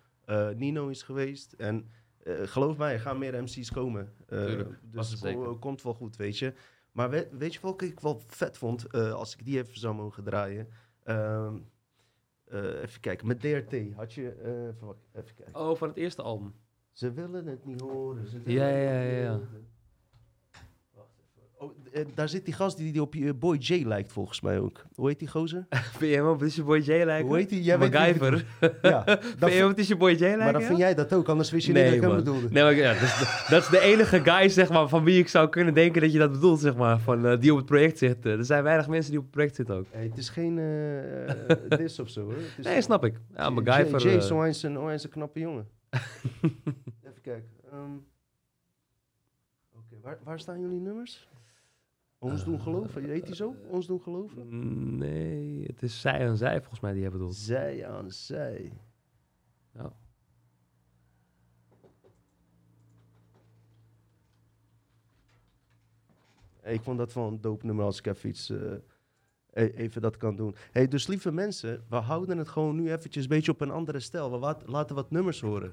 Nino is geweest. En eh, geloof mij, er gaan meer MC's komen. Eh, vast dus zeker. het komt wel goed, weet je. Maar weet, weet je welke ik wel vet vond, eh, als ik die even zou mogen draaien? Ehm, eh, even kijken, met DRT had je... eh, even, kijken. Oh, van het eerste album. Ze willen het niet horen. Ze Ja, ja, ja, ja. horen. Oh, eh, daar zit die gast die, die op je Boy J lijkt volgens mij ook. Hoe heet die gozer? Vind je hem op je boy J lijken? Hoe heet die? Jij weet MacGyver. Ja, Vind je op je boy J lijken? maar dan ja? vind jij dat ook, anders wist je Nee, niet dat ik hem bedoelde. Nee, maar ja, dat, is de, dat is de enige guy zeg maar, van wie ik zou kunnen denken dat je dat bedoelt, zeg maar. Van, eh, die op het project zit. Eh, er zijn weinig mensen die op het project zitten ook. Hey, het is geen eh dis of zo hoor. Het Nee, snap ik. Ja, J- MacGyver... J, J eh, is een, oh, een knappe jongen. Even kijken. ehm. Oké, waar, waar staan jullie nummers? Ons doen geloven. Heet die zo? Ons doen geloven? mm, Nee, het is zij en zij volgens mij die hebben bedoeld. Zij aan zij. Ja. Ik vond dat wel een dope nummer als ik even iets... eh, e- even dat kan doen. Hey, dus lieve mensen, we houden het gewoon nu eventjes een beetje op een andere stijl. We wat, laten wat nummers horen.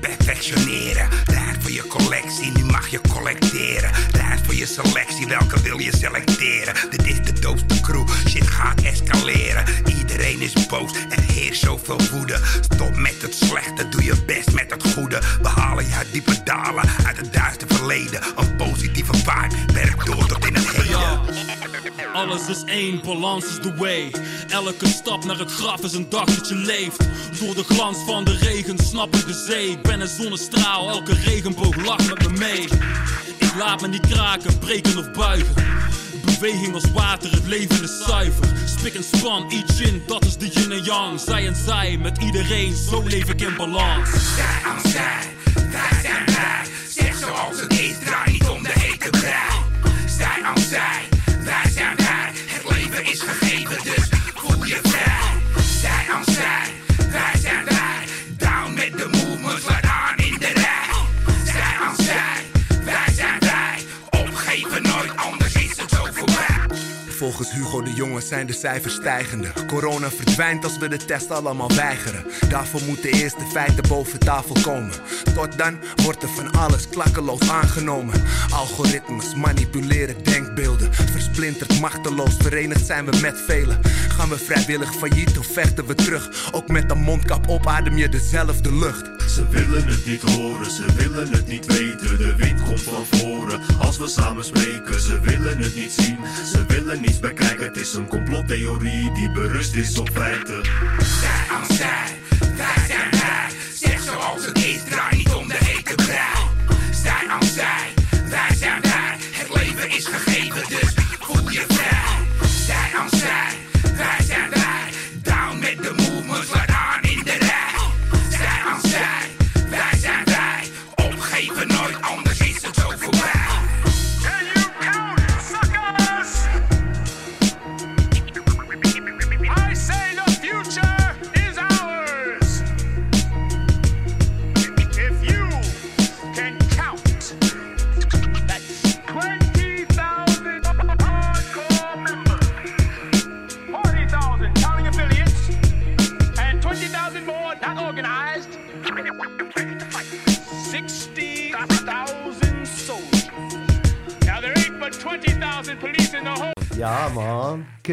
Perfectioneren, raad je collectie, nu mag je collecteren. Raad voor je selectie, welke wil je selecteren? Dit is de doopste crew, shit gaat escaleren. Iedereen is boos, er heerst zoveel woede. Stop met het slechte, doe je best met het goede. We halen je diepe dalen, uit het duister verleden. Een positieve vibe, werk door tot in het heden. Alles is één, balans is the way. Elke stap naar het graf is een dag dat je leeft. Door de glans van de regen snap ik de zee. Ik ben een zonnestraal, elke lacht met me mee. Ik laat me niet kraken, breken of buigen. Beweging als water, het leven is zuiver. Spik en span, each in, dat is de yin en yang. Zij en zij, met iedereen, zo leef ik in balans. Zij aan zij, wij zijn wij. Zeg zoals het is, draai niet om de hete brei. Zij aan zij, Volgens Hugo de Jonge zijn de cijfers stijgende. Corona verdwijnt als we de test allemaal weigeren. Daarvoor moeten eerst de feiten boven tafel komen. Tot dan wordt er van alles klakkeloos aangenomen. Algoritmes manipuleren denkbeelden. Versplinterd, machteloos, verenigd zijn we met velen. Gaan we vrijwillig failliet of vechten we terug? Ook met een mondkap op adem je dezelfde lucht. Ze willen het niet horen, ze willen het niet weten. De wind komt van voren als we samen spreken. Ze willen het niet zien, ze willen niets bekijken. Het is een complottheorie die berust is op feiten. Zij aan zij, wij zijn wij. Zeg zoals het is, draai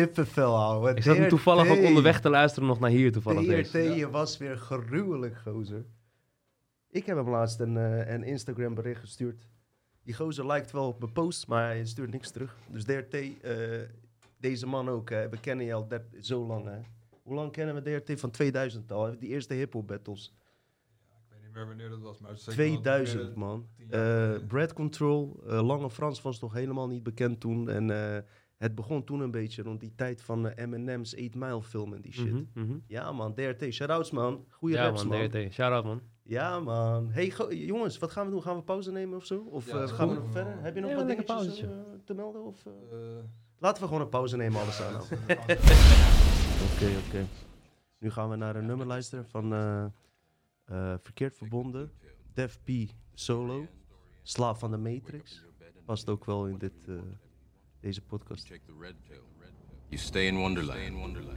Kippenvel. Ik zat hem toevallig ook onderweg te luisteren nog naar hier toevallig. DRT, deze. je was weer gruwelijk, gozer. Ik heb hem laatst een, eh, een Instagram bericht gestuurd. Die gozer lijkt wel op mijn post, maar hij stuurt niks terug. Dus DRT, eh, deze man ook, hè. we kennen je al dat, zo lang. Hè. Hoe lang kennen we DRT? Van 2000 al, die eerste hip-hop battles. Ik weet niet meer wanneer dat was, maar het is zeker wel 2000 meer- man. Eh Brad Control, eh, Lange Frans was toch helemaal niet bekend toen. En eh, het begon toen een beetje rond die tijd van eh, Eminem's 8 Mile film en die shit. Mhm, mhm. Ja man, DRT, shoutouts man. Goeie Ja raps man, man. DRT. Shout-out man. Ja man. Hey jongens, wat gaan we doen? Gaan we pauze nemen of zo? Of Ja, eh, gaan we nog verder? Heb je nog wat dingetjes pauzetje. eh, te melden? Of, Laten we gewoon een pauze nemen alles aan. Oké, oké. Nu gaan we naar een nummerlijster van eh, eh, Verkeerd Verbonden. Def P Solo. Slaaf van de Matrix. Past ook wel in dit, eh, deze podcast. Take the red pill. You stay in Wonderland.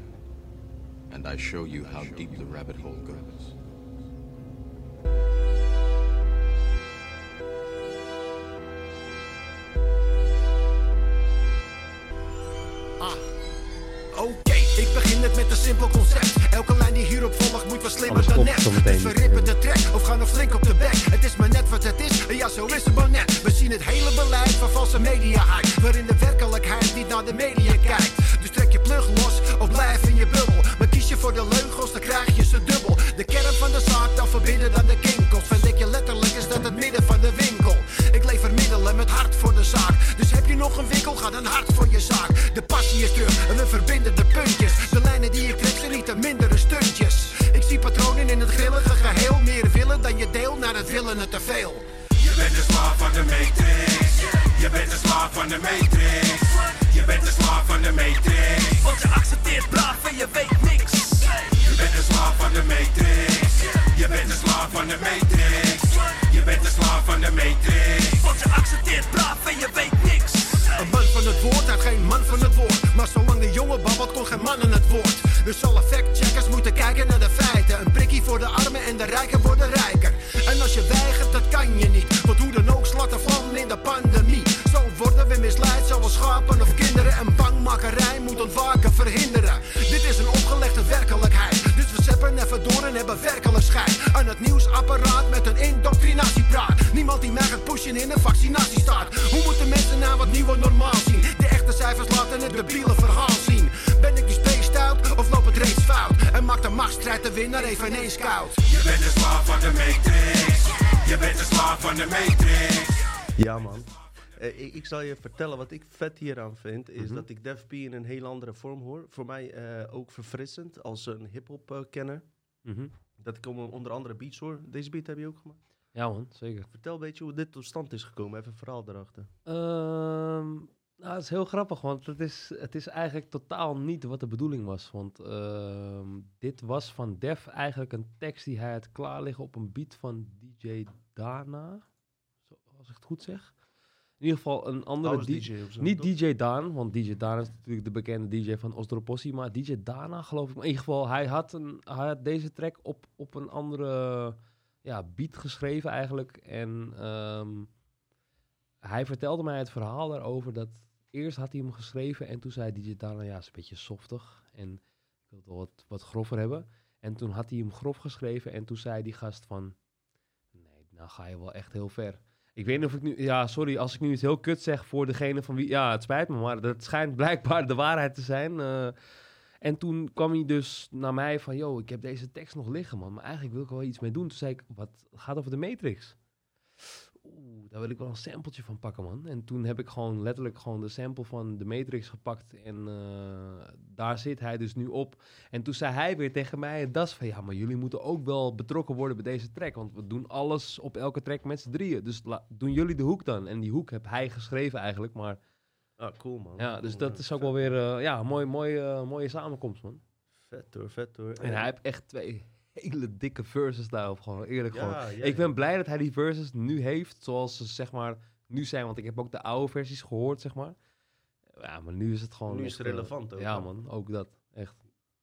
And I show you how deep the rabbit hole goes. Oké, ik begin het met een simpel concept. Elke lijn die hierop volgt moet wel slimmer dan net. Dus we rippen de track of gaan nog flink op de bek. Het is maar net wat het is, en ja zo is het maar net. We zien het hele beleid van valse media hype. Waarin de werkelijkheid niet naar de media kijkt. Dus trek je plug los of blijf in je bubbel. Maar kies je voor de leugens, dan krijg je ze dubbel. De kern van de zaak, dan verbinden dan de kinkels. Verdik je letterlijk, is dat het midden van de winkel. Ik lever middelen met hart voor de zaak. Dus heb je nog een winkel, ga dan hard voor je zaak. De passie is terug en we verbinden de puntjes. De lijnen die ik trek zijn niet mindere stuntjes. Ik zie patronen in het grillige geheel. Meer willen dan je deel, naar het willen het te veel. Je bent de slaaf van de matrix. Je bent de slaaf van de matrix. Je bent de slaaf van de matrix. Want je accepteert braaf en je weet niks. Je bent de slaaf van de matrix. Je bent de slaaf van de matrix. Je bent de slaaf van de matrix. Want je accepteert braaf en je weet niks. Een man van het woord had geen man van het woord. Maar zolang de jongen babbelt, kon geen man aan het woord. Dus alle factcheckers moeten kijken naar de feiten. Een prikkie voor de armen en de rijken worden rijker. Ik, ik zal je vertellen wat ik vet hieraan vind. Is Mhm. dat ik Def P in een heel andere vorm hoor. Voor mij eh, ook verfrissend als een hip-hop eh, kenner. Mhm. Dat ik om- onder andere beats hoor. Deze beat heb je ook gemaakt. Ja man, zeker. Vertel een beetje hoe dit tot stand is gekomen. Even een verhaal erachter. Ehm, nou, het is heel grappig, want het is, het is eigenlijk totaal niet wat de bedoeling was. Want ehm, dit was van Def eigenlijk een tekst die hij had klaar liggen op een beat van DJ Dana. Als ik het goed zeg. In ieder geval een andere DJ. Zo, Niet toch? DJ Daan, want DJ Daan is natuurlijk de bekende DJ van Ostropossi. Maar DJ Dana geloof ik. Maar in ieder geval, hij had, een, hij had deze track op, op een andere ja, beat geschreven eigenlijk. En ehm, hij vertelde mij het verhaal daarover dat eerst had hij hem geschreven en toen zei DJ Dana, ja, is een beetje softig en ik wil het wel wat, wat grover hebben. En toen had hij hem grof geschreven en toen zei die gast van, nee, nou ga je wel echt heel ver. Ik weet niet of ik nu, ja, sorry als ik nu iets heel kut zeg voor degene van wie, ja, het spijt me, maar dat schijnt blijkbaar de waarheid te zijn. eh. en toen kwam hij dus naar mij van, yo, ik heb deze tekst nog liggen, man, maar eigenlijk wil ik wel iets mee doen. Toen zei ik, wat gaat over de Matrix? Oeh, daar wil ik wel een sampletje van pakken, man. En toen heb ik gewoon letterlijk gewoon de sample van de Matrix gepakt. En eh, daar zit hij dus nu op. En toen zei hij weer tegen mij, das van ja, maar jullie moeten ook wel betrokken worden bij deze track. Want we doen alles op elke track met z'n drieën. Dus doen jullie de hoek dan. En die hoek heb hij geschreven eigenlijk, maar... Ah, cool man. Ja, dus Cool, dat is ook wel weer eh, ja, een mooi, mooi, eh, mooie samenkomst, man. Vet hoor, vet hoor. En hij heeft echt twee hele dikke verses daarop, gewoon eerlijk Ja, gewoon. ja, ik ben blij dat hij die verses nu heeft, zoals ze zeg maar nu zijn, want ik heb ook de oude versies gehoord, zeg maar. Ja, maar nu is het gewoon Nu is het eh, relevant ook, Ja man, ook dat, echt.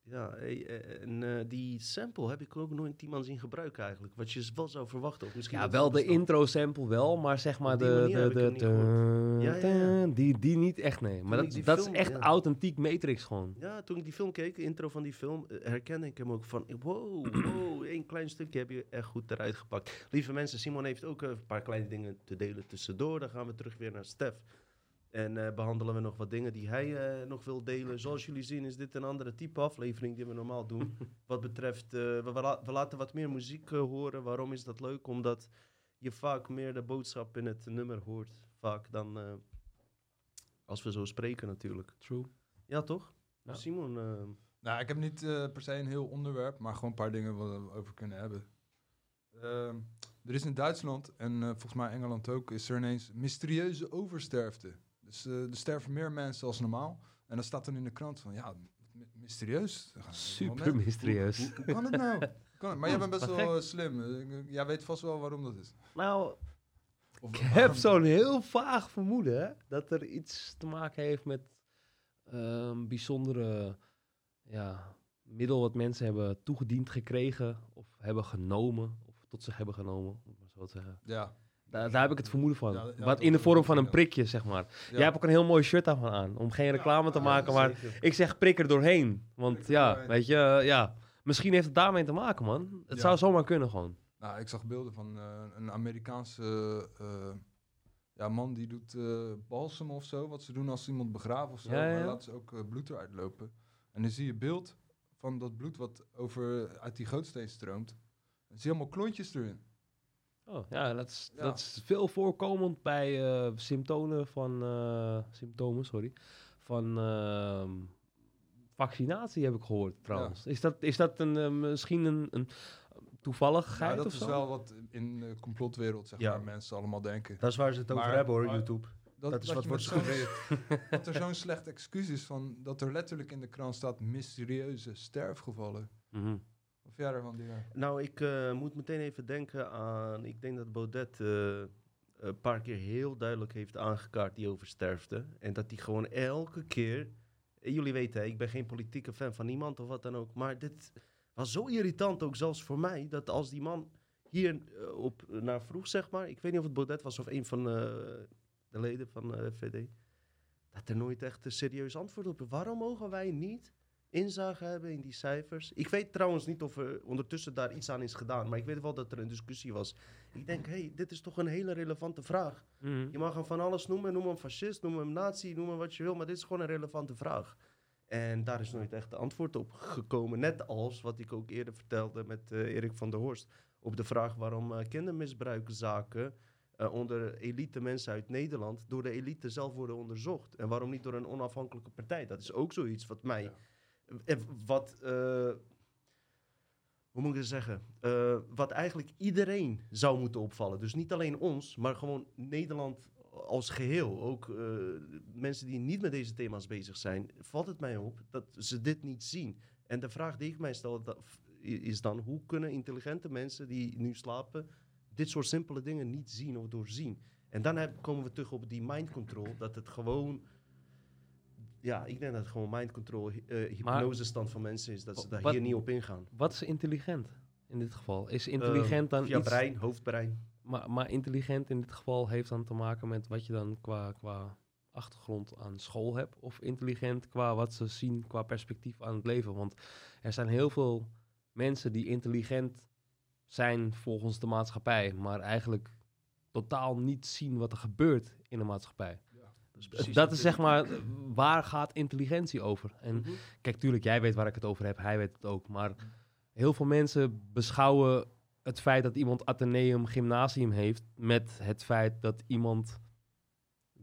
Ja, eh, en eh, die sample heb ik ook nooit iemand zien gebruiken eigenlijk. Wat je wel zou verwachten. Of misschien Ja, wel de anders dan. intro sample wel, maar zeg maar de, de, de. Ja, ja, ja. die, die niet echt, nee. Maar Toen dat, dat film- is echt authentiek Matrix gewoon. Ja, toen ik die film keek, de intro van die film, eh, herkende ik hem ook van, wow, wow, één klein stukje heb je echt goed eruit gepakt. Lieve mensen, Simon heeft ook een paar kleine dingen te delen tussendoor. Dan gaan we terug weer naar Stef. En eh, behandelen we nog wat dingen die hij eh, nog wil delen. Zoals jullie zien is dit een andere type aflevering die we normaal doen. wat betreft, eh, we, we la- we laten wat meer muziek horen. Waarom is dat leuk? Omdat je vaak meer de boodschap in het nummer hoort. Vaak dan eh, als we zo spreken natuurlijk. True. Ja, toch? Ja. Simon... Nou, ik heb niet eh, per se een heel onderwerp, maar gewoon een paar dingen waar we over kunnen hebben. Ehm, er is in Duitsland en volgens mij Engeland ook, is er ineens mysterieuze oversterfte. Dus eh, er sterven meer mensen als normaal. En dan staat dan in de krant van, ja, my- mysterieus. Er Super mysterieus. Hoe, kan het nou? Kan het? Maar jij bent best wel gek. eh, slim. Jij weet vast wel waarom dat is. Nou, Of ik heb zo'n heel vaag vermoeden hè, dat er iets te maken heeft met ehm bijzondere ja, middel wat mensen hebben toegediend gekregen of hebben genomen of tot zich hebben genomen, om het maar zo te zeggen. Ja. Daar, daar heb ik het vermoeden van. Ja, wat in de vorm van een prikje, zeg maar. Jij hebt ook een heel mooi shirt daarvan aan, om geen reclame te maken, maar ik zeg prik er doorheen. Want er ja, weet je, eh, ja, misschien heeft het daarmee te maken, man. Het zou zomaar kunnen gewoon. Nou, ik zag beelden van eh, een Amerikaanse eh, ja, man die doet balsem of zo. Wat ze doen als ze iemand begraven of zo. Ja, ja, Maar laten ze ook bloed eruit lopen. En dan zie je beeld van dat bloed wat over, uit die gootsteen stroomt. Dan zie je allemaal klontjes erin. Oh, ja, dat is, Ja. dat is veel voorkomend bij eh, symptomen van, eh, symptomen, sorry, van ehm, vaccinatie heb ik gehoord trouwens. Is dat, is dat een, eh, misschien een, een toevalligheid Ja, dat of is zo? wel wat in de complotwereld zeg Ja. maar, mensen allemaal denken. Dat is waar ze het over Maar- hebben hoor, maar- YouTube. Dat, Dat is dat wat wordt gesuggereerd. Dat er zo'n slecht excuus is van dat er letterlijk in de krant staat mysterieuze sterfgevallen. Mhm. Dier? Nou, ik eh, moet meteen even denken aan... Ik denk dat Baudet eh, een paar keer heel duidelijk heeft aangekaart die oversterfte. En dat hij gewoon elke keer... eh, Jullie weten, ik ben geen politieke fan van niemand of wat dan ook. Maar dit was zo irritant ook zelfs voor mij... dat als die man hier eh, op naar vroeg, zeg maar... Ik weet niet of het Baudet was of een van eh, de leden van eh VD... dat er nooit echt een serieus antwoord op. Waarom mogen wij niet inzage hebben in die cijfers. Ik weet trouwens niet of er ondertussen daar iets aan is gedaan, maar ik weet wel dat er een discussie was. Ik denk, hé, hey, dit is toch een hele relevante vraag. Mhm. Je mag hem van alles noemen, noem hem fascist, noem hem nazi, noem hem wat je wil, maar dit is gewoon een relevante vraag. En daar is nooit echt antwoord op gekomen. Net als wat ik ook eerder vertelde met eh, Erik van der Horst. Op de vraag waarom eh kindermisbruikzaken eh, onder elite mensen uit Nederland door de elite zelf worden onderzocht. En waarom niet door een onafhankelijke partij? Dat is ook zoiets wat mij. Wat. eh, hoe moet ik het zeggen? Eh, wat eigenlijk iedereen zou moeten opvallen. Dus niet alleen ons, maar gewoon Nederland als geheel. Ook eh, mensen die niet met deze thema's bezig zijn. Valt het mij op dat ze dit niet zien. En de vraag die ik mij stel is dan: hoe kunnen intelligente mensen die nu slapen. dit soort simpele dingen niet zien of doorzien? En dan komen we terug op die mind control. Dat het gewoon. Ja, ik denk dat het gewoon mind control, eh hypnosestand van mensen is. Dat ze daar Wat- hier niet op ingaan. Wat is intelligent in dit geval? Is intelligent Eh, dan via iets... brein, hoofdbrein. Maar, maar intelligent in dit geval heeft dan te maken met wat je dan qua, qua achtergrond aan school hebt? Of intelligent qua wat ze zien qua perspectief aan het leven? Want er zijn heel veel mensen die intelligent zijn volgens de maatschappij, maar eigenlijk totaal niet zien wat er gebeurt in de maatschappij. Is dat is, zeg maar, waar gaat intelligentie over? En Mhm. kijk, tuurlijk, jij weet waar ik het over heb, hij weet het ook. Maar heel veel mensen beschouwen het feit dat iemand Atheneum Gymnasium heeft met het feit dat iemand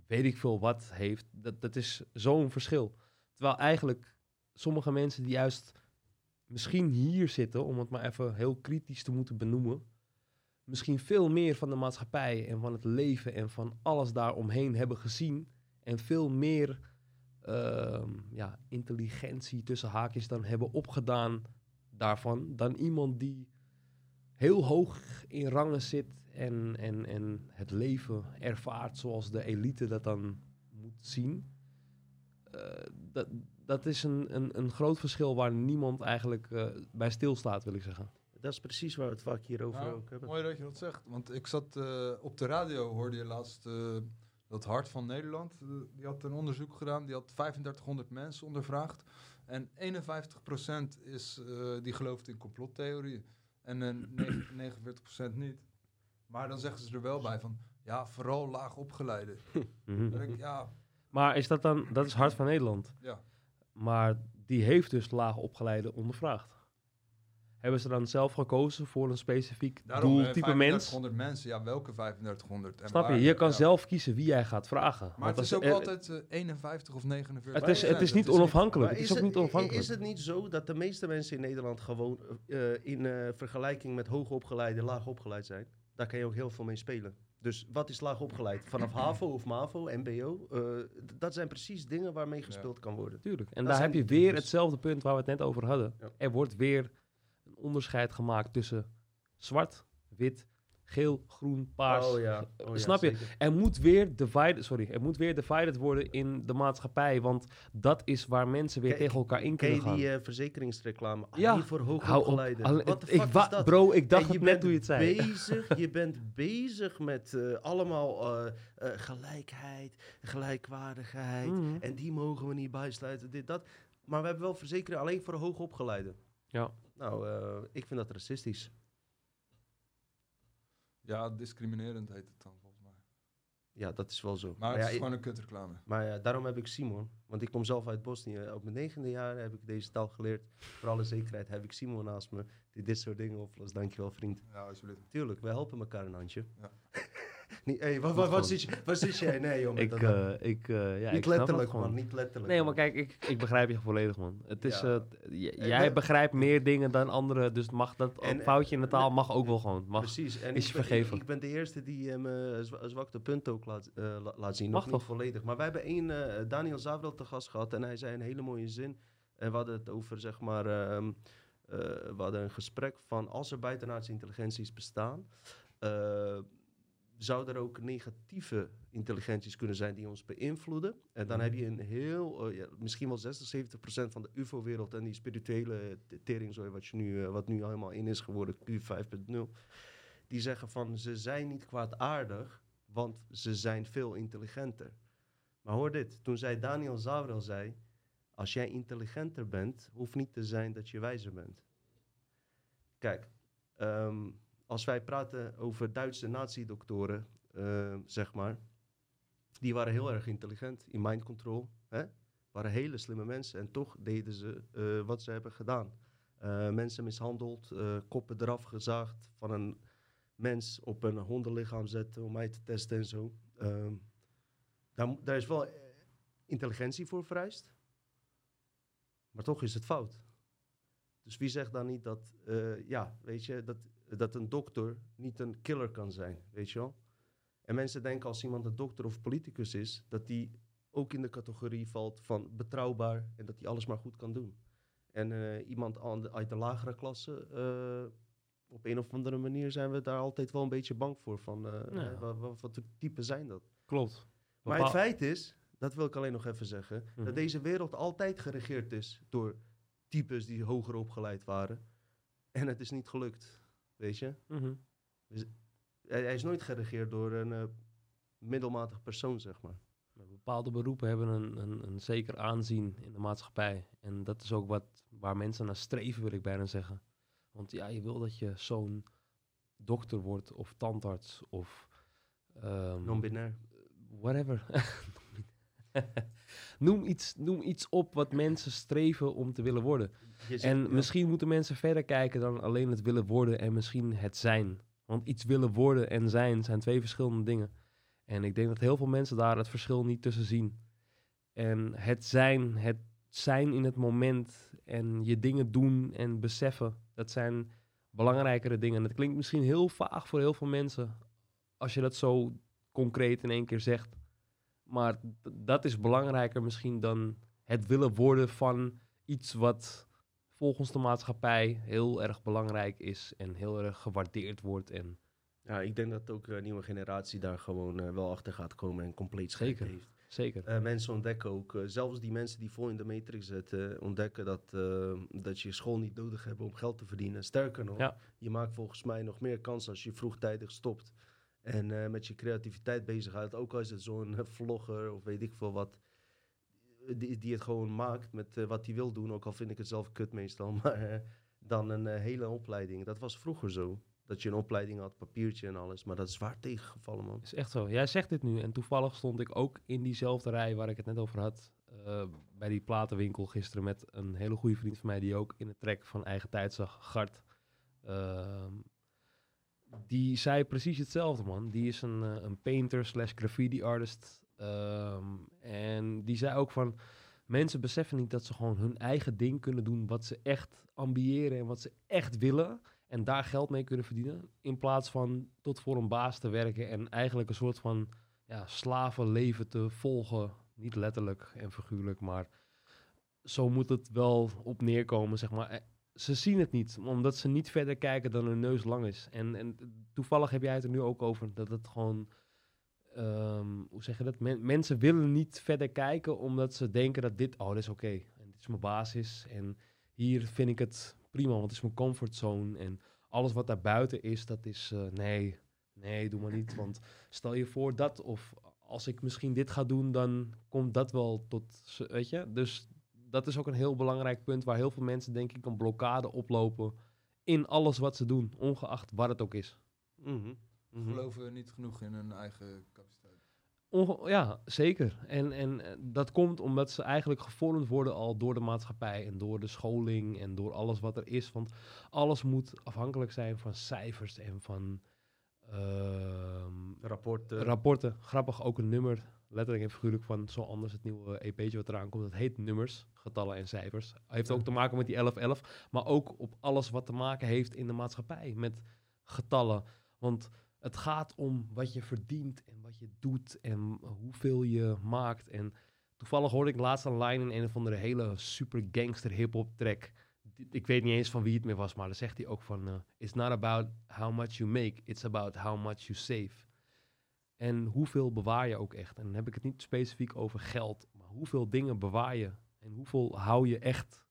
weet ik veel wat heeft. Dat, dat is zo'n verschil. Terwijl eigenlijk sommige mensen die juist misschien hier zitten, om het maar even heel kritisch te moeten benoemen, misschien veel meer van de maatschappij en van het leven en van alles daaromheen hebben gezien en veel meer ehm, ja, intelligentie tussen haakjes dan hebben opgedaan daarvan, dan iemand die heel hoog in rangen zit en, en, en het leven ervaart zoals de elite dat dan moet zien. Eh, dat, dat is een, een, een groot verschil waar niemand eigenlijk eh, bij stilstaat, wil ik zeggen. Dat is precies waar we het vaak hier over Nou, ook hebben. Mooi dat je dat zegt. Want ik zat eh, op de radio, hoorde je laatst eh, dat Hart van Nederland. eh, die had een onderzoek gedaan. Die had 3500 mensen ondervraagd. En 51% is, eh, die gelooft in complottheorieën. En eh, negen- 49% niet. Maar dan zeggen ze er wel bij van... Ja, vooral laag opgeleide. Ik, ja, Maar is dat dan, dat is Hart van Nederland. ja. Maar die heeft dus laag opgeleide ondervraagd. Hebben ze dan zelf gekozen voor een specifiek Daarom, eh, doeltype mens? 3500 mensen. Ja, welke 3500? En Snap je? waar? Je kan Ja. zelf kiezen wie jij gaat vragen. Maar Want het is ook eh, altijd eh, 51 of 49. Het is, het is niet onafhankelijk. Maar Het is ook niet onafhankelijk. Is het niet zo dat de meeste mensen in Nederland gewoon eh, in eh, vergelijking met hoogopgeleide laag opgeleid zijn? Daar kan je ook heel veel mee spelen. Dus wat is laag opgeleid? Vanaf HAVO of MAVO, MBO? Eh, dat zijn precies dingen waarmee gespeeld kan worden. Tuurlijk. En Dat daar heb je weer hetzelfde punt waar we het net over hadden. Ja. Er wordt weer onderscheid gemaakt tussen zwart, wit, geel, groen, paars. Oh ja, oh ja, Snap je? zeker. Er moet weer divided, sorry, er moet weer divided worden in de maatschappij, want dat is waar mensen weer tegen elkaar in kunnen gaan. die eh, verzekeringsreclame? Ja, Alleen voor hoogopgeleiden. Wat de fuck is dat? bro, ik dacht het net toen je het zei. Bezig, je bent bezig met eh, allemaal eh, eh, gelijkheid, gelijkwaardigheid. Mhm. En die mogen we niet bijsluiten, dit, dat. Maar we hebben wel verzekering alleen voor hoogopgeleiden. Ja. Nou, eh, ik vind dat racistisch. Ja, discriminerend heet het dan volgens mij. Ja, dat is wel zo. Maar het ja, is gewoon een kutreclame. Maar ja, daarom heb ik Simon. Want ik kom zelf uit Bosnië. Op mijn negende jaar heb ik deze taal geleerd. Voor alle zekerheid heb ik Simon naast me. Die dit soort dingen oplost. Dankjewel, vriend. Ja, alsjeblieft. Tuurlijk, we helpen elkaar een handje. Ja. niet, hey, wat, wat, wat, zit je, wat zit jij? Nee, joh. met Ik, eh, ik, eh, ja, niet ik letterlijk, gewoon. man. Niet letterlijk. Nee, maar man. kijk, ik, ik begrijp je volledig, man. Het is, Ja. eh, jij begrijpt meer dingen dan anderen, dus mag dat En, foutje in de taal mag ook wel gewoon. Mag, Precies. En is ik je ben, vergeven. Ik, ik ben de eerste die hem zwa- zwakte punt ook laat, la- laat zien. Mag Nog niet toch? volledig. Maar wij hebben één eh, Daniel Zavrel te gast gehad. En hij zei een hele mooie zin. En we hadden het over, zeg maar... ehm, eh, we hadden een gesprek van... Als er buitenaardse intelligenties bestaan... eh, zou er ook negatieve intelligenties kunnen zijn die ons beïnvloeden. En dan Mhm. heb je een heel, eh, ja, misschien wel 60, 70 procent van de UFO-wereld en die spirituele te- teringzooi, wat, je nu, eh, wat nu helemaal in is geworden, Q5.0. Die zeggen van ze zijn niet kwaadaardig, want ze zijn veel intelligenter. Maar hoor dit, toen zei Daniel Zavrel zei, als jij intelligenter bent, hoeft niet te zijn dat je wijzer bent. Kijk, ehm, als wij praten over Duitse nazi-doktoren, eh, zeg maar, die waren heel erg intelligent in mind control. Hè? Waren hele slimme mensen en toch deden ze eh, wat ze hebben gedaan. Eh, mensen mishandeld, koppen eraf gezaagd van een mens op een hondenlichaam zetten om mij te testen en zo. Ehm, daar, daar is wel intelligentie voor vereist. Maar toch is het fout. Dus wie zegt dan niet dat, ja, weet je, dat, dat een dokter niet een killer kan zijn, weet je wel? En mensen denken als iemand een dokter of politicus is, dat die ook in de categorie valt van betrouwbaar en dat hij alles maar goed kan doen. En eh, iemand aan de- uit de lagere klasse, eh, op een of andere manier zijn we daar altijd wel een beetje bang voor. Van, eh, Ja. eh, wa- wa- wat, voor type zijn dat? Klopt. Maar het feit is, dat wil ik alleen nog even zeggen, Mhm. dat deze wereld altijd geregeerd is door types die hoger opgeleid waren. En het is niet gelukt, weet je? Mhm. Dus hij, hij is nooit geregeerd door een eh, middelmatig persoon, zeg maar. Bepaalde beroepen hebben een, een, een zeker aanzien in de maatschappij. En dat is ook wat, waar mensen naar streven, wil ik bijna zeggen. Want ja, je wil dat je zo'n dokter wordt of tandarts of... ehm, Non-binair. Whatever. noem, iets, noem iets op wat mensen streven om te willen worden. Zegt- en ja. misschien moeten mensen verder kijken dan alleen het willen worden en misschien het zijn. Want iets willen worden en zijn zijn twee verschillende dingen. En ik denk dat heel veel mensen daar het verschil niet tussen zien. En het zijn, het zijn in het moment en je dingen doen en beseffen, dat zijn belangrijkere dingen. En het klinkt misschien heel vaag voor heel veel mensen als je dat zo concreet in één keer zegt. Maar dat is belangrijker misschien dan het willen worden van iets wat volgens de maatschappij heel erg belangrijk is en heel erg gewaardeerd wordt. En Ja, ik denk dat ook een nieuwe generatie daar gewoon eh, wel achter gaat komen en compleet Zeker, heeft. zeker. Eh, mensen ontdekken ook, eh, zelfs die mensen die vol in de matrix zitten, ontdekken dat, eh, dat je school niet nodig hebt om geld te verdienen. Sterker nog, Ja. je maakt volgens mij nog meer kans als je vroegtijdig stopt en eh, met je creativiteit bezighoudt. Ook al is het zo'n eh, vlogger of weet ik veel wat, eh, die, die het gewoon maakt met wat hij wil doen, ook al vind ik het zelf kut meestal, maar dan een hele opleiding. Dat was vroeger zo. Dat je een opleiding had, papiertje en alles. Maar dat is zwaar tegengevallen, man. is echt zo. Jij zegt dit nu en toevallig stond ik ook in diezelfde rij waar ik het net over had. bij die platenwinkel gisteren met een hele goede vriend van mij die ook in het trek van eigen tijd zag, Gart. Die zei precies hetzelfde, man. Die is een, eh, een painter slash graffiti artist. Ehm, en die zei ook van... Mensen beseffen niet dat ze gewoon hun eigen ding kunnen doen... wat ze echt ambiëren en wat ze echt willen... en daar geld mee kunnen verdienen... in plaats van tot voor een baas te werken... en eigenlijk een soort van ja, slavenleven te volgen. Niet letterlijk en figuurlijk, maar... zo moet het wel op neerkomen, zeg maar. Ze zien het niet, omdat ze niet verder kijken dan hun neus lang is. En, en toevallig heb jij het er nu ook over, dat het gewoon... ehm, hoe zeg je dat? Men- mensen willen niet verder kijken, omdat ze denken dat dit... Oh, dit is oké. En dit is mijn basis. En hier vind ik het prima, want het is mijn comfortzone. En alles wat daar buiten is, dat is... eh, nee, nee, doe maar niet. Want stel je voor dat, of als ik misschien dit ga doen, dan komt dat wel tot... Weet je? Dus dat is ook een heel belangrijk punt waar heel veel mensen denk ik een blokkade oplopen in alles wat ze doen, ongeacht wat het ook is. Mhm, mhm. Geloven niet genoeg in hun eigen capaciteit. Onge- ja, zeker. En, en eh, dat komt omdat ze eigenlijk gevormd worden al door de maatschappij en door de scholing en door alles wat er is. Want alles moet afhankelijk zijn van cijfers en van Rapporten. rapporten. Grappig, ook een nummer, letterlijk en figuurlijk van zo anders het nieuwe EP'tje wat eraan komt. Dat heet nummers, getallen en cijfers. Heeft ook te maken met die 1111, maar ook op alles wat te maken heeft in de maatschappij met getallen. Want het gaat om wat je verdient en wat je doet en hoeveel je maakt. En toevallig hoorde ik laatst een line in een of andere hele super gangster hip-hop track. Ik weet niet eens van wie het meer was, maar dan zegt hij ook van... eh, It's not about how much you make, it's about how much you save. En hoeveel bewaar je ook echt? En dan heb ik het niet specifiek over geld, maar hoeveel dingen bewaar je? En hoeveel hou je echt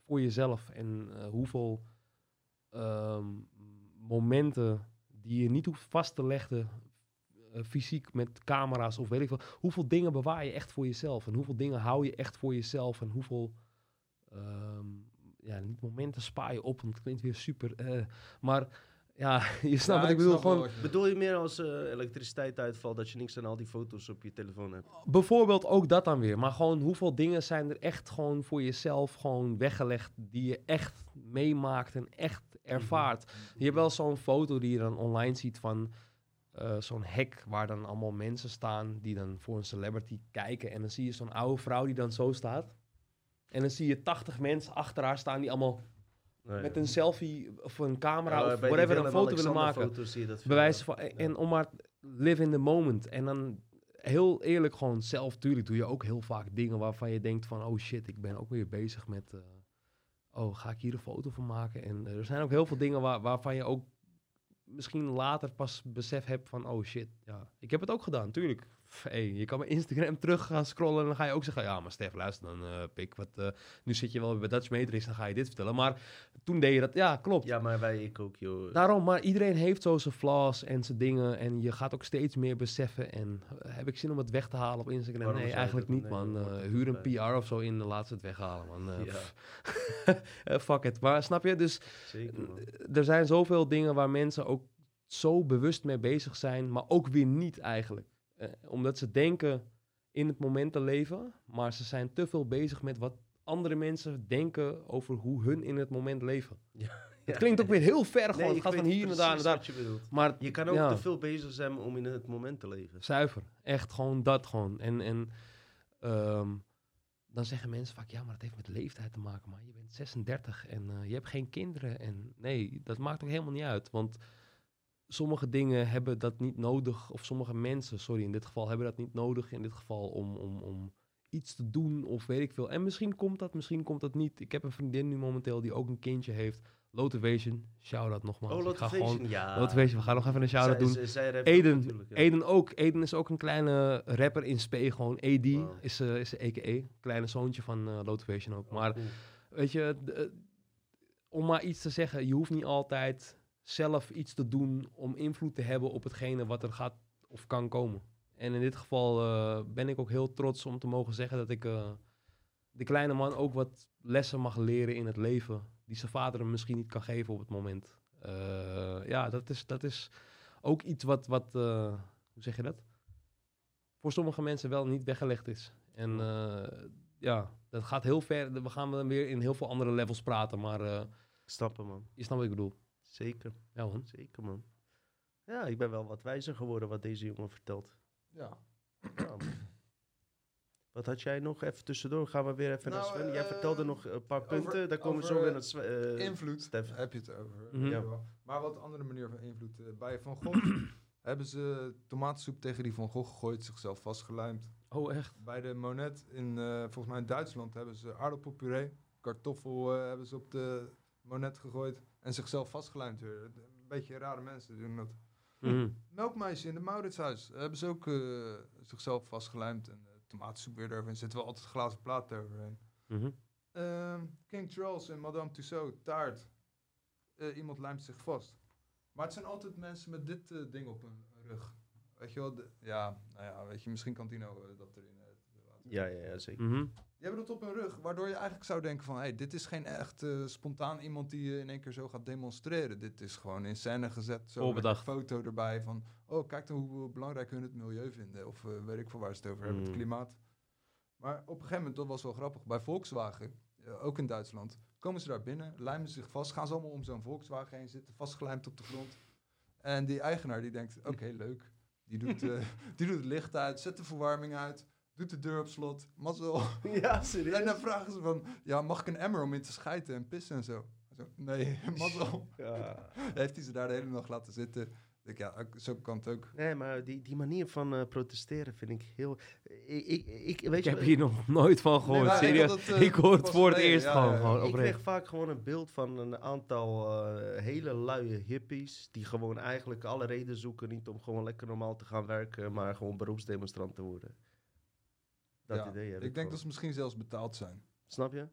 voor jezelf? En eh, hoeveel ehm, momenten die je niet hoeft vast te leggen, eh, fysiek met camera's of weet ik veel. Hoeveel dingen bewaar je echt voor jezelf? En hoeveel dingen hou je echt voor jezelf? En hoeveel, ehm, ja, niet momenten spaar je op, want het klinkt weer super. eh, maar ja, je snapt wat ik bedoel. Gewoon, Bedoel je meer als eh, elektriciteit uitvalt dat je niks aan al die foto's op je telefoon hebt? Bijvoorbeeld ook dat dan weer. Maar gewoon hoeveel dingen zijn er echt gewoon voor jezelf gewoon weggelegd die je echt meemaakt en echt ervaart. Je hebt wel zo'n foto die je dan online ziet van eh, zo'n hek waar dan allemaal mensen staan die dan voor een celebrity kijken. En dan zie je zo'n oude vrouw die dan zo staat. En dan zie je 80 mensen achter haar staan die allemaal Nee, met een selfie of een camera Ja, of whatever een foto willen maken. ja. van, en om maar live in the moment. En dan heel eerlijk gewoon zelf, tuurlijk doe je ook heel vaak dingen waarvan je denkt van, oh shit, ik ben ook weer bezig met, eh, oh ga ik hier een foto van maken? En eh, er zijn ook heel veel dingen waar, waarvan je ook misschien later pas besef hebt van, oh shit, ja, ik heb het ook gedaan, tuurlijk. Hey, je kan mijn Instagram terug gaan scrollen en dan ga je ook zeggen, ja, maar Stef, luister dan, eh, pik, wat, eh, nu zit je wel bij Dutch Matrix, dan ga je dit vertellen. Maar toen deed je dat, ja, klopt. Ja, maar wij, ik ook, joh. Daarom, maar iedereen heeft zo zijn flaws en zijn dingen. En je gaat ook steeds meer beseffen. En eh, heb ik zin om het weg te halen op Instagram? Waarom nee, eigenlijk niet, nee, man. huur een PR of zo in, dan laat ze het weghalen, man. Ja. fuck it. Maar snap je? Dus Zeker, er zijn zoveel dingen waar mensen ook zo bewust mee bezig zijn, maar ook weer niet eigenlijk. Eh, omdat ze denken in het moment te leven, maar ze zijn te veel bezig met wat andere mensen denken over hoe hun in het moment leven. Het klinkt ook weer heel ver, gewoon. Nee, het gaat van hier naar daar naar daar. je bedoelt. Maar Je kan ook ja. te veel bezig zijn om in het moment te leven. Zuiver. Echt gewoon dat gewoon. En, en ehm, dan zeggen mensen vaak, ja, maar het heeft met leeftijd te maken. Maar je bent 36 en eh, je hebt geen kinderen. En nee, dat maakt ook helemaal niet uit. Want sommige dingen hebben dat niet nodig. Of sommige mensen, sorry, in dit geval hebben dat niet nodig. In dit geval om, om, om iets te doen of weet ik veel. En misschien komt dat, misschien komt dat niet. Ik heb een vriendin nu momenteel die ook een kindje heeft. Lotivation, shout-out nogmaals. Oh, Lotivation, gewoon- ja. Lotivation, we gaan nog even een shout-out doen. zij- zij rapt ook Eden, ja. Eden ook. Eden is ook een kleine rapper in spe, gewoon AD Wow. is, eh is de a.k.a. Kleine zoontje van eh Lotivation ook. Oh, maar cool. weet je, eh, om maar iets te zeggen, je hoeft niet altijd zelf iets te doen om invloed te hebben op hetgene wat er gaat of kan komen. En in dit geval eh, ben ik ook heel trots om te mogen zeggen dat ik eh, de kleine man ook wat lessen mag leren in het leven. Die zijn vader hem misschien niet kan geven op het moment. Eh, ja, dat is, dat is ook iets wat, wat hoe zeg je dat? Voor sommige mensen wel niet weggelegd is. En ja, dat gaat heel ver. We gaan dan weer in heel veel andere levels praten, maar Stappen, man. je snapt wat ik bedoel. Zeker. Ja, man. Zeker, man. Ja, ik ben wel wat wijzer geworden wat deze jongen vertelt. Ja. Wat had jij nog? Even tussendoor gaan we weer even naar Nou, Sven. Jij eh, vertelde nog een paar over- punten. Daar komen we zo weer eh, naar Sven. eh, invloed Stef. heb je het over. Mhm. Ja. Maar wat andere manier van invloed. eh, bij Van Gogh hebben ze tomatensoep tegen die Van Gogh gegooid, zichzelf vastgelijmd. Oh, echt? Bij de Monet in, eh, volgens mij in Duitsland, hebben ze aardappelpuree, kartoffel eh, hebben ze op de Monet gegooid en zichzelf vastgelijmd weer. Een beetje rare mensen doen dat. Mhm. Melkmeisje in de Mauritshuis hebben ze ook eh, zichzelf vastgelijmd en eh, tomatensoep weer eroverheen. Zitten wel altijd glazen platen eroverheen. Mhm. Ehm, King Charles en Madame Tussauds, taart. Eh, iemand lijmt zich vast. Maar het zijn altijd mensen met dit ding op hun rug. Weet je wel? de- ja, nou ja, weet je, misschien kan Tino dat erin. Ja, ja, ja, zeker. Mhm. Die hebben dat op hun rug, waardoor je eigenlijk zou denken van... Hey, dit is geen echt eh, spontaan iemand die eh, in één keer zo gaat demonstreren. Dit is gewoon in scène gezet. Zo met een foto erbij van... Oh, kijk dan hoe belangrijk hun het milieu vinden. Of eh, weet ik veel waar ze het over hebben, het Mm. klimaat. Maar op een gegeven moment, dat was wel grappig, bij Volkswagen, eh, ook in Duitsland, komen ze daar binnen, lijmen zich vast, gaan ze allemaal om zo'n Volkswagen heen zitten, vastgelijmd op de grond. En die eigenaar die denkt, oké, leuk. Die doet, eh, die doet het licht uit, zet de verwarming uit, doet de deur op slot, mazzel. Ja, serieus? En dan vragen ze van, ja, mag ik een emmer om in te schijten en pissen en zo? Zo, nee, mazzel. Ja. Heeft hij ze daar de hele nacht laten zitten. Ik, ja, ook- zo kan het ook. Nee, maar die, die manier van eh, protesteren vind ik heel... Ik, ik, ik, weet Ik je, heb hier nog nooit van gehoord. ik serieus. had Ik, eh, hoor het voor het eerst ja, gewoon. ja, ja. gewoon Ik kreeg vaak gewoon een beeld van een aantal eh, hele luie hippies... die gewoon eigenlijk alle reden zoeken... niet om gewoon lekker normaal te gaan werken... maar gewoon beroepsdemonstrant te worden. Dat Ja, idee heb ik ik denk dat ze misschien zelfs betaald zijn. Snap je?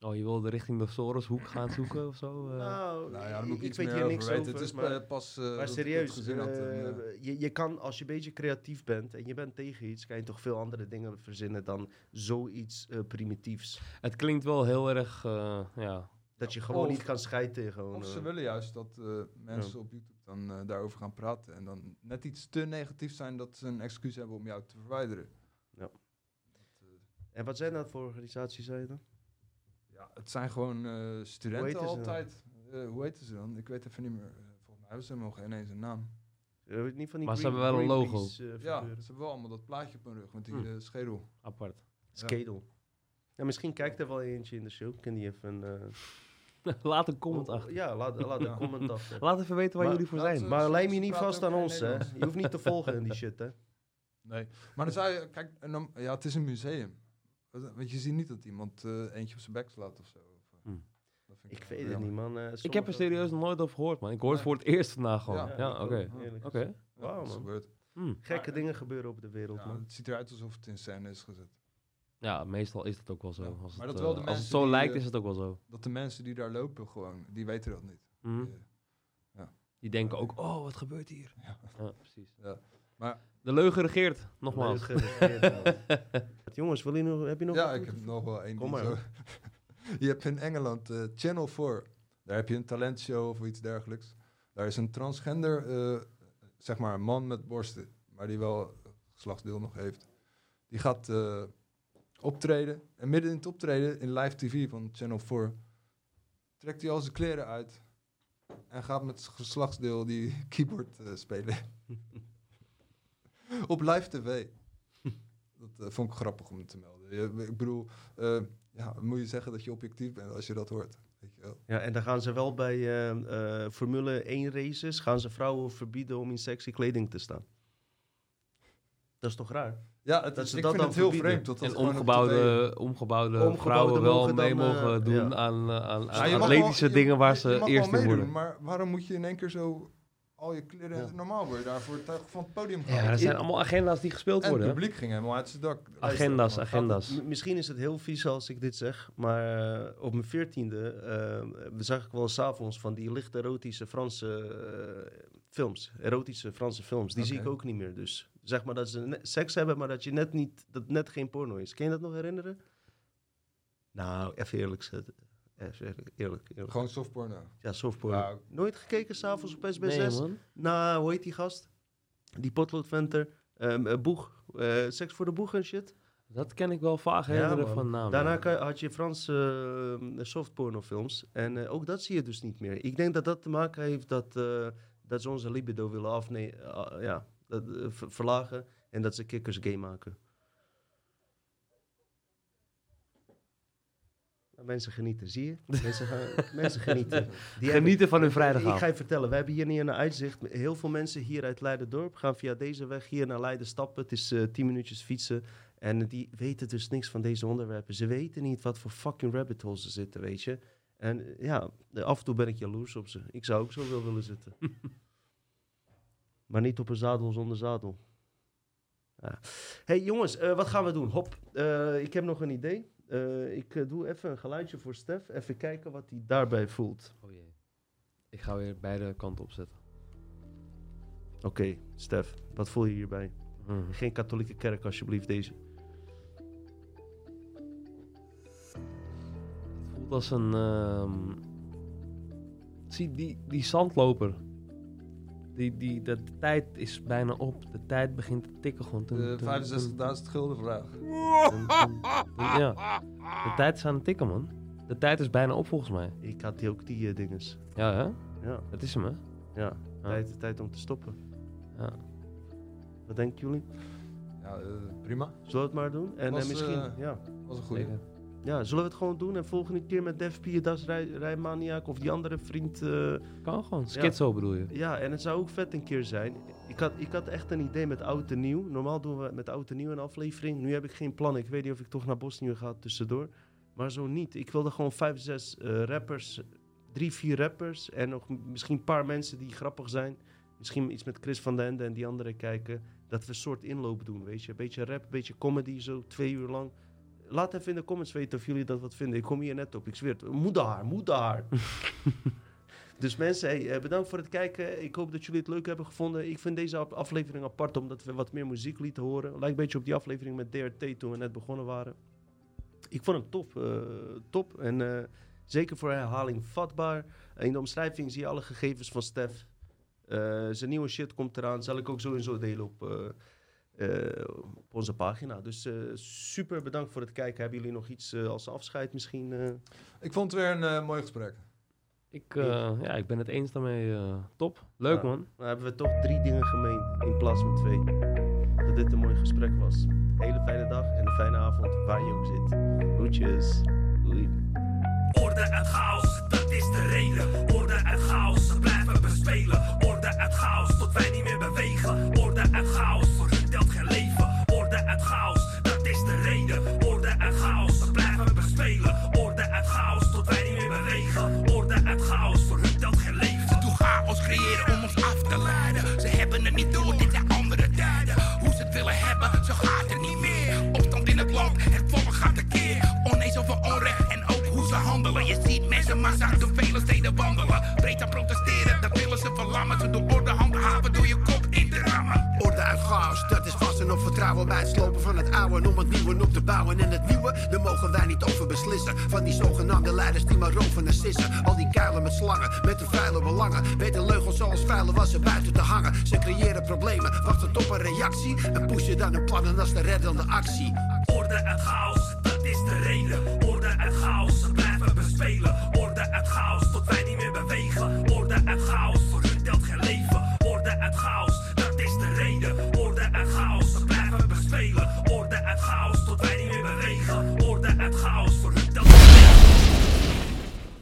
Oh, je wilde richting de Soroshoek gaan zoeken of zo? eh? Nou, Nou ja, ik, ik iets weet meer hier niks weten. over, het is maar- eh, pas... eh, maar ik serieus, het had je, je kan, als je een beetje creatief bent en je bent tegen iets, kan je toch veel andere dingen verzinnen dan zoiets eh, primitiefs. Het klinkt wel heel erg, eh, ja. Dat je gewoon Of- niet kan scheiden. Gewoon, Of ze willen juist dat eh, mensen op YouTube dan daarover gaan praten. En dan net iets te negatief zijn dat ze een excuus hebben om jou te verwijderen. En wat zijn dat voor organisaties, zei je dan? Ja, het zijn gewoon eh, studenten heet ze? altijd. Eh, hoe heette ze dan? Ik weet even niet meer. Eh, volgens mij hebben ze nog ineens een naam. Weet niet van die Maar ze hebben wel een logo. Ja, ze hebben wel allemaal dat plaatje op hun rug met die Hm. eh, schedel. Apart. Skedel. Ja, misschien kijkt er wel eentje in de show. Kan die even... eh, Laat een comment oh, achter. Ja, laat, laat een comment achter. Laat even weten waar Maar- jullie voor zijn. ze- Maar lijm je niet vast aan ons, hè. Je hoeft niet te volgen in die shit, hè. Nee. Maar dan zou je, kijk, ja, het is een museum. Wat- Want je ziet niet dat iemand eh, eentje op zijn bek slaat of zo. Of, eh, Hm. dat vind Ik weet het niet, man. Eh, Ik heb er serieus nog nooit over gehoord, man. Ik hoor het voor het eerst vandaag gewoon. Ja, oké. Oké. Wauw, man. Hm. Gekke dingen gebeuren op de wereld, Ja, man. het ziet eruit alsof het in scène is gezet. Ja, meestal is dat ook wel zo. Ja. Als Maar het, dat wel eh, de als het zo die, lijkt, eh, is het ook wel zo. Dat de mensen die daar lopen gewoon, die weten dat niet. Hm. Die, Die denken ook, oh, wat gebeurt hier? Ja. Ja, precies. Ja. Maar- De leugen regeert, nogmaals. Leuk gereageerd, man. Jongens, wil je nog, heb je nog ja, ik heb nog wel één Kom ding maar. zo. je hebt in Engeland eh, Channel 4. Daar heb je een talentshow of iets dergelijks. Daar is een transgender, eh, zeg maar, een man met borsten, maar die wel geslachtsdeel nog heeft. Die gaat eh, optreden. En midden in het optreden, in live tv van Channel 4, trekt hij al zijn kleren uit. En gaat met zijn geslachtsdeel die keyboard eh, spelen. Op live tv. Dat eh, vond ik grappig om te melden. Je- ik bedoel, eh, ja, dan moet je zeggen dat je objectief bent als je dat hoort. Weet je wel. Ja, en dan gaan ze wel bij eh, eh, Formule 1 races, gaan ze vrouwen verbieden om in sexy kleding te staan. Dat is toch raar? Ja, het Dat is, ze ik dat vind dan het heel verbieden. vreemd. Dat En omgebouwde, omgebouwde, Omgebouwde vrouwen wel mogen mee dan, mogen doen ja. aan, aan, Ja, aan atletische wel- je- dingen waar je ze eerst in worden. Maar waarom moet je in één keer zo al je kleren... Ja. Normaal word je daarvoor van het podium Ja, gehaald. er zijn allemaal agenda's die gespeeld En worden. het publiek ging helemaal uit zijn dak. Agenda's, agenda's. Misschien is het heel vies als ik dit zeg, maar eh, op mijn veertiende eh, zag ik wel s'avonds van die licht erotische Franse eh, films. Erotische Franse films. Die zie ik ook niet meer. Dus zeg maar dat ze seks hebben, maar dat je net niet, dat net geen porno is. Kun je dat nog herinneren? Nou, even eerlijk zetten. Even eerlijk, eerlijk. eerlijk. Gewoon softporno. Ja, softporno. Nou, Nooit gekeken s'avonds op SBS6? Nee, man. Nou, hoe heet die gast? Die potloodventer. Ehm, eh, boeg. Eh, seks voor de boeg en shit. Dat ken ik wel vaag Ja, herinneren van naam. Daarna ja. kan- had je Franse uh, softpornofilms. En eh, ook dat zie je dus niet meer. Ik denk dat dat te maken heeft dat, eh, dat ze onze libido willen afnemen. ja, dat, ver- verlagen. En dat ze kikkers gay maken. Mensen genieten, zie je? Mensen, gaan, mensen genieten. Die Genieten van hun hebben- Ik vrijdagavond. ga je vertellen, we hebben hier niet een uitzicht. Heel veel mensen hier uit Leiden-dorp gaan via deze weg hier naar Leiden stappen. Het is eh 10 minuutjes fietsen. En die weten dus niks van deze onderwerpen. Ze weten niet wat voor fucking rabbit holes ze zitten, weet je. En eh, ja, af en toe ben ik jaloers op ze. Ik zou ook zo wel willen zitten. maar niet op een zadel zonder zadel. Ja. hey, jongens, eh, wat gaan we doen? Hop, ik heb nog een idee. Eh, ik eh, doe even een geluidje voor Stef. Even kijken wat hij daarbij voelt. Oh jee. Ik ga weer beide kanten opzetten. Oké, Stef, wat voel je hierbij? Mhm. Geen katholieke kerk, alsjeblieft, deze. Het voelt als een... ehm, Zie, die, die zandloper. Die, die, de, de tijd is bijna op. De tijd begint te tikken gewoon. De tum, 65.000 gulden vraag. Ja. De tijd is aan het tikken, man. De tijd is bijna op, volgens mij. Ik had die ook die eh, dinges. Ja, hè? Ja, Dat is hem, hè? ja. Tijd, tijd om te stoppen. Ja. Wat denken jullie? Ja, eh, prima. Zullen we het maar doen? En eh, misschien, ja. was een goede. Ja, zullen we het gewoon doen? En volgende keer met Def P, Das Rij, Rijmaniac of die andere vriend. eh, Kan gewoon. Schizo bedoel je? ja, en het zou ook vet een keer zijn. Ik had, ik had echt een idee met oud en nieuw. Normaal doen we met oud en nieuw een aflevering. Nu heb ik geen plan. Ik weet niet of ik toch naar Bosnië ga tussendoor. Maar zo niet. Ik wilde gewoon vijf, zes eh, rappers. Drie, vier rappers. En nog misschien een paar mensen die grappig zijn. Misschien iets met Chris van den Ende en die anderen kijken. Dat we een soort inloop doen, weet je. Een beetje rap, een beetje comedy, zo twee uur lang. Laat even in de comments weten of jullie dat wat vinden. Ik kom hier net op, ik zweer het. Moeder, moeder. dus mensen, hey, eh, bedankt voor het kijken. Ik hoop dat jullie het leuk hebben gevonden. Ik vind deze af- aflevering apart, omdat we wat meer muziek lieten horen. Lijkt een beetje op die aflevering met DRT toen we net begonnen waren. Ik vond hem top. eh, top. En eh, zeker voor herhaling vatbaar. In de omschrijving zie je alle gegevens van Stef. Zijn nieuwe shit komt eraan. Zal ik ook sowieso delen op, op onze pagina. Dus eh, super bedankt voor het kijken. Hebben jullie nog iets eh, als afscheid misschien? eh? Ik vond het weer een eh, mooi gesprek. Ik, eh, ja, ik ben het eens daarmee. eh, top. Leuk Ja. man. Dan hebben we toch drie dingen gemeen in plaats van twee. Dat dit een mooi gesprek was. Hele fijne dag en een fijne avond waar je ook zit. Groetjes. Doei. Orde uit chaos, dat is de reden. Orde uit chaos, ze blijven bespelen. Gaat tekeer. Oneens over onrecht en ook hoe ze handelen. Je ziet mensen massa's door vele steden wandelen. Breed aan protesteren, dat willen ze verlammen. Ze door orde handhaven door je kop in te rammen. Orde uit chaos, dat is vast en op vertrouwen bij het slopen van het oude. en Om het nieuwe op te bouwen. En het nieuwe, daar mogen wij niet over beslissen. Van die zogenaamde leiders die maar roven en sissen. Al die kuilen met slangen, met hun vuile belangen. Weten leugels zoals vuile wassen buiten te hangen. Ze creëren problemen, wachten op een reactie. En pushen dan hun plannen als de reddende actie. Orde uit chaos, dat is de reden.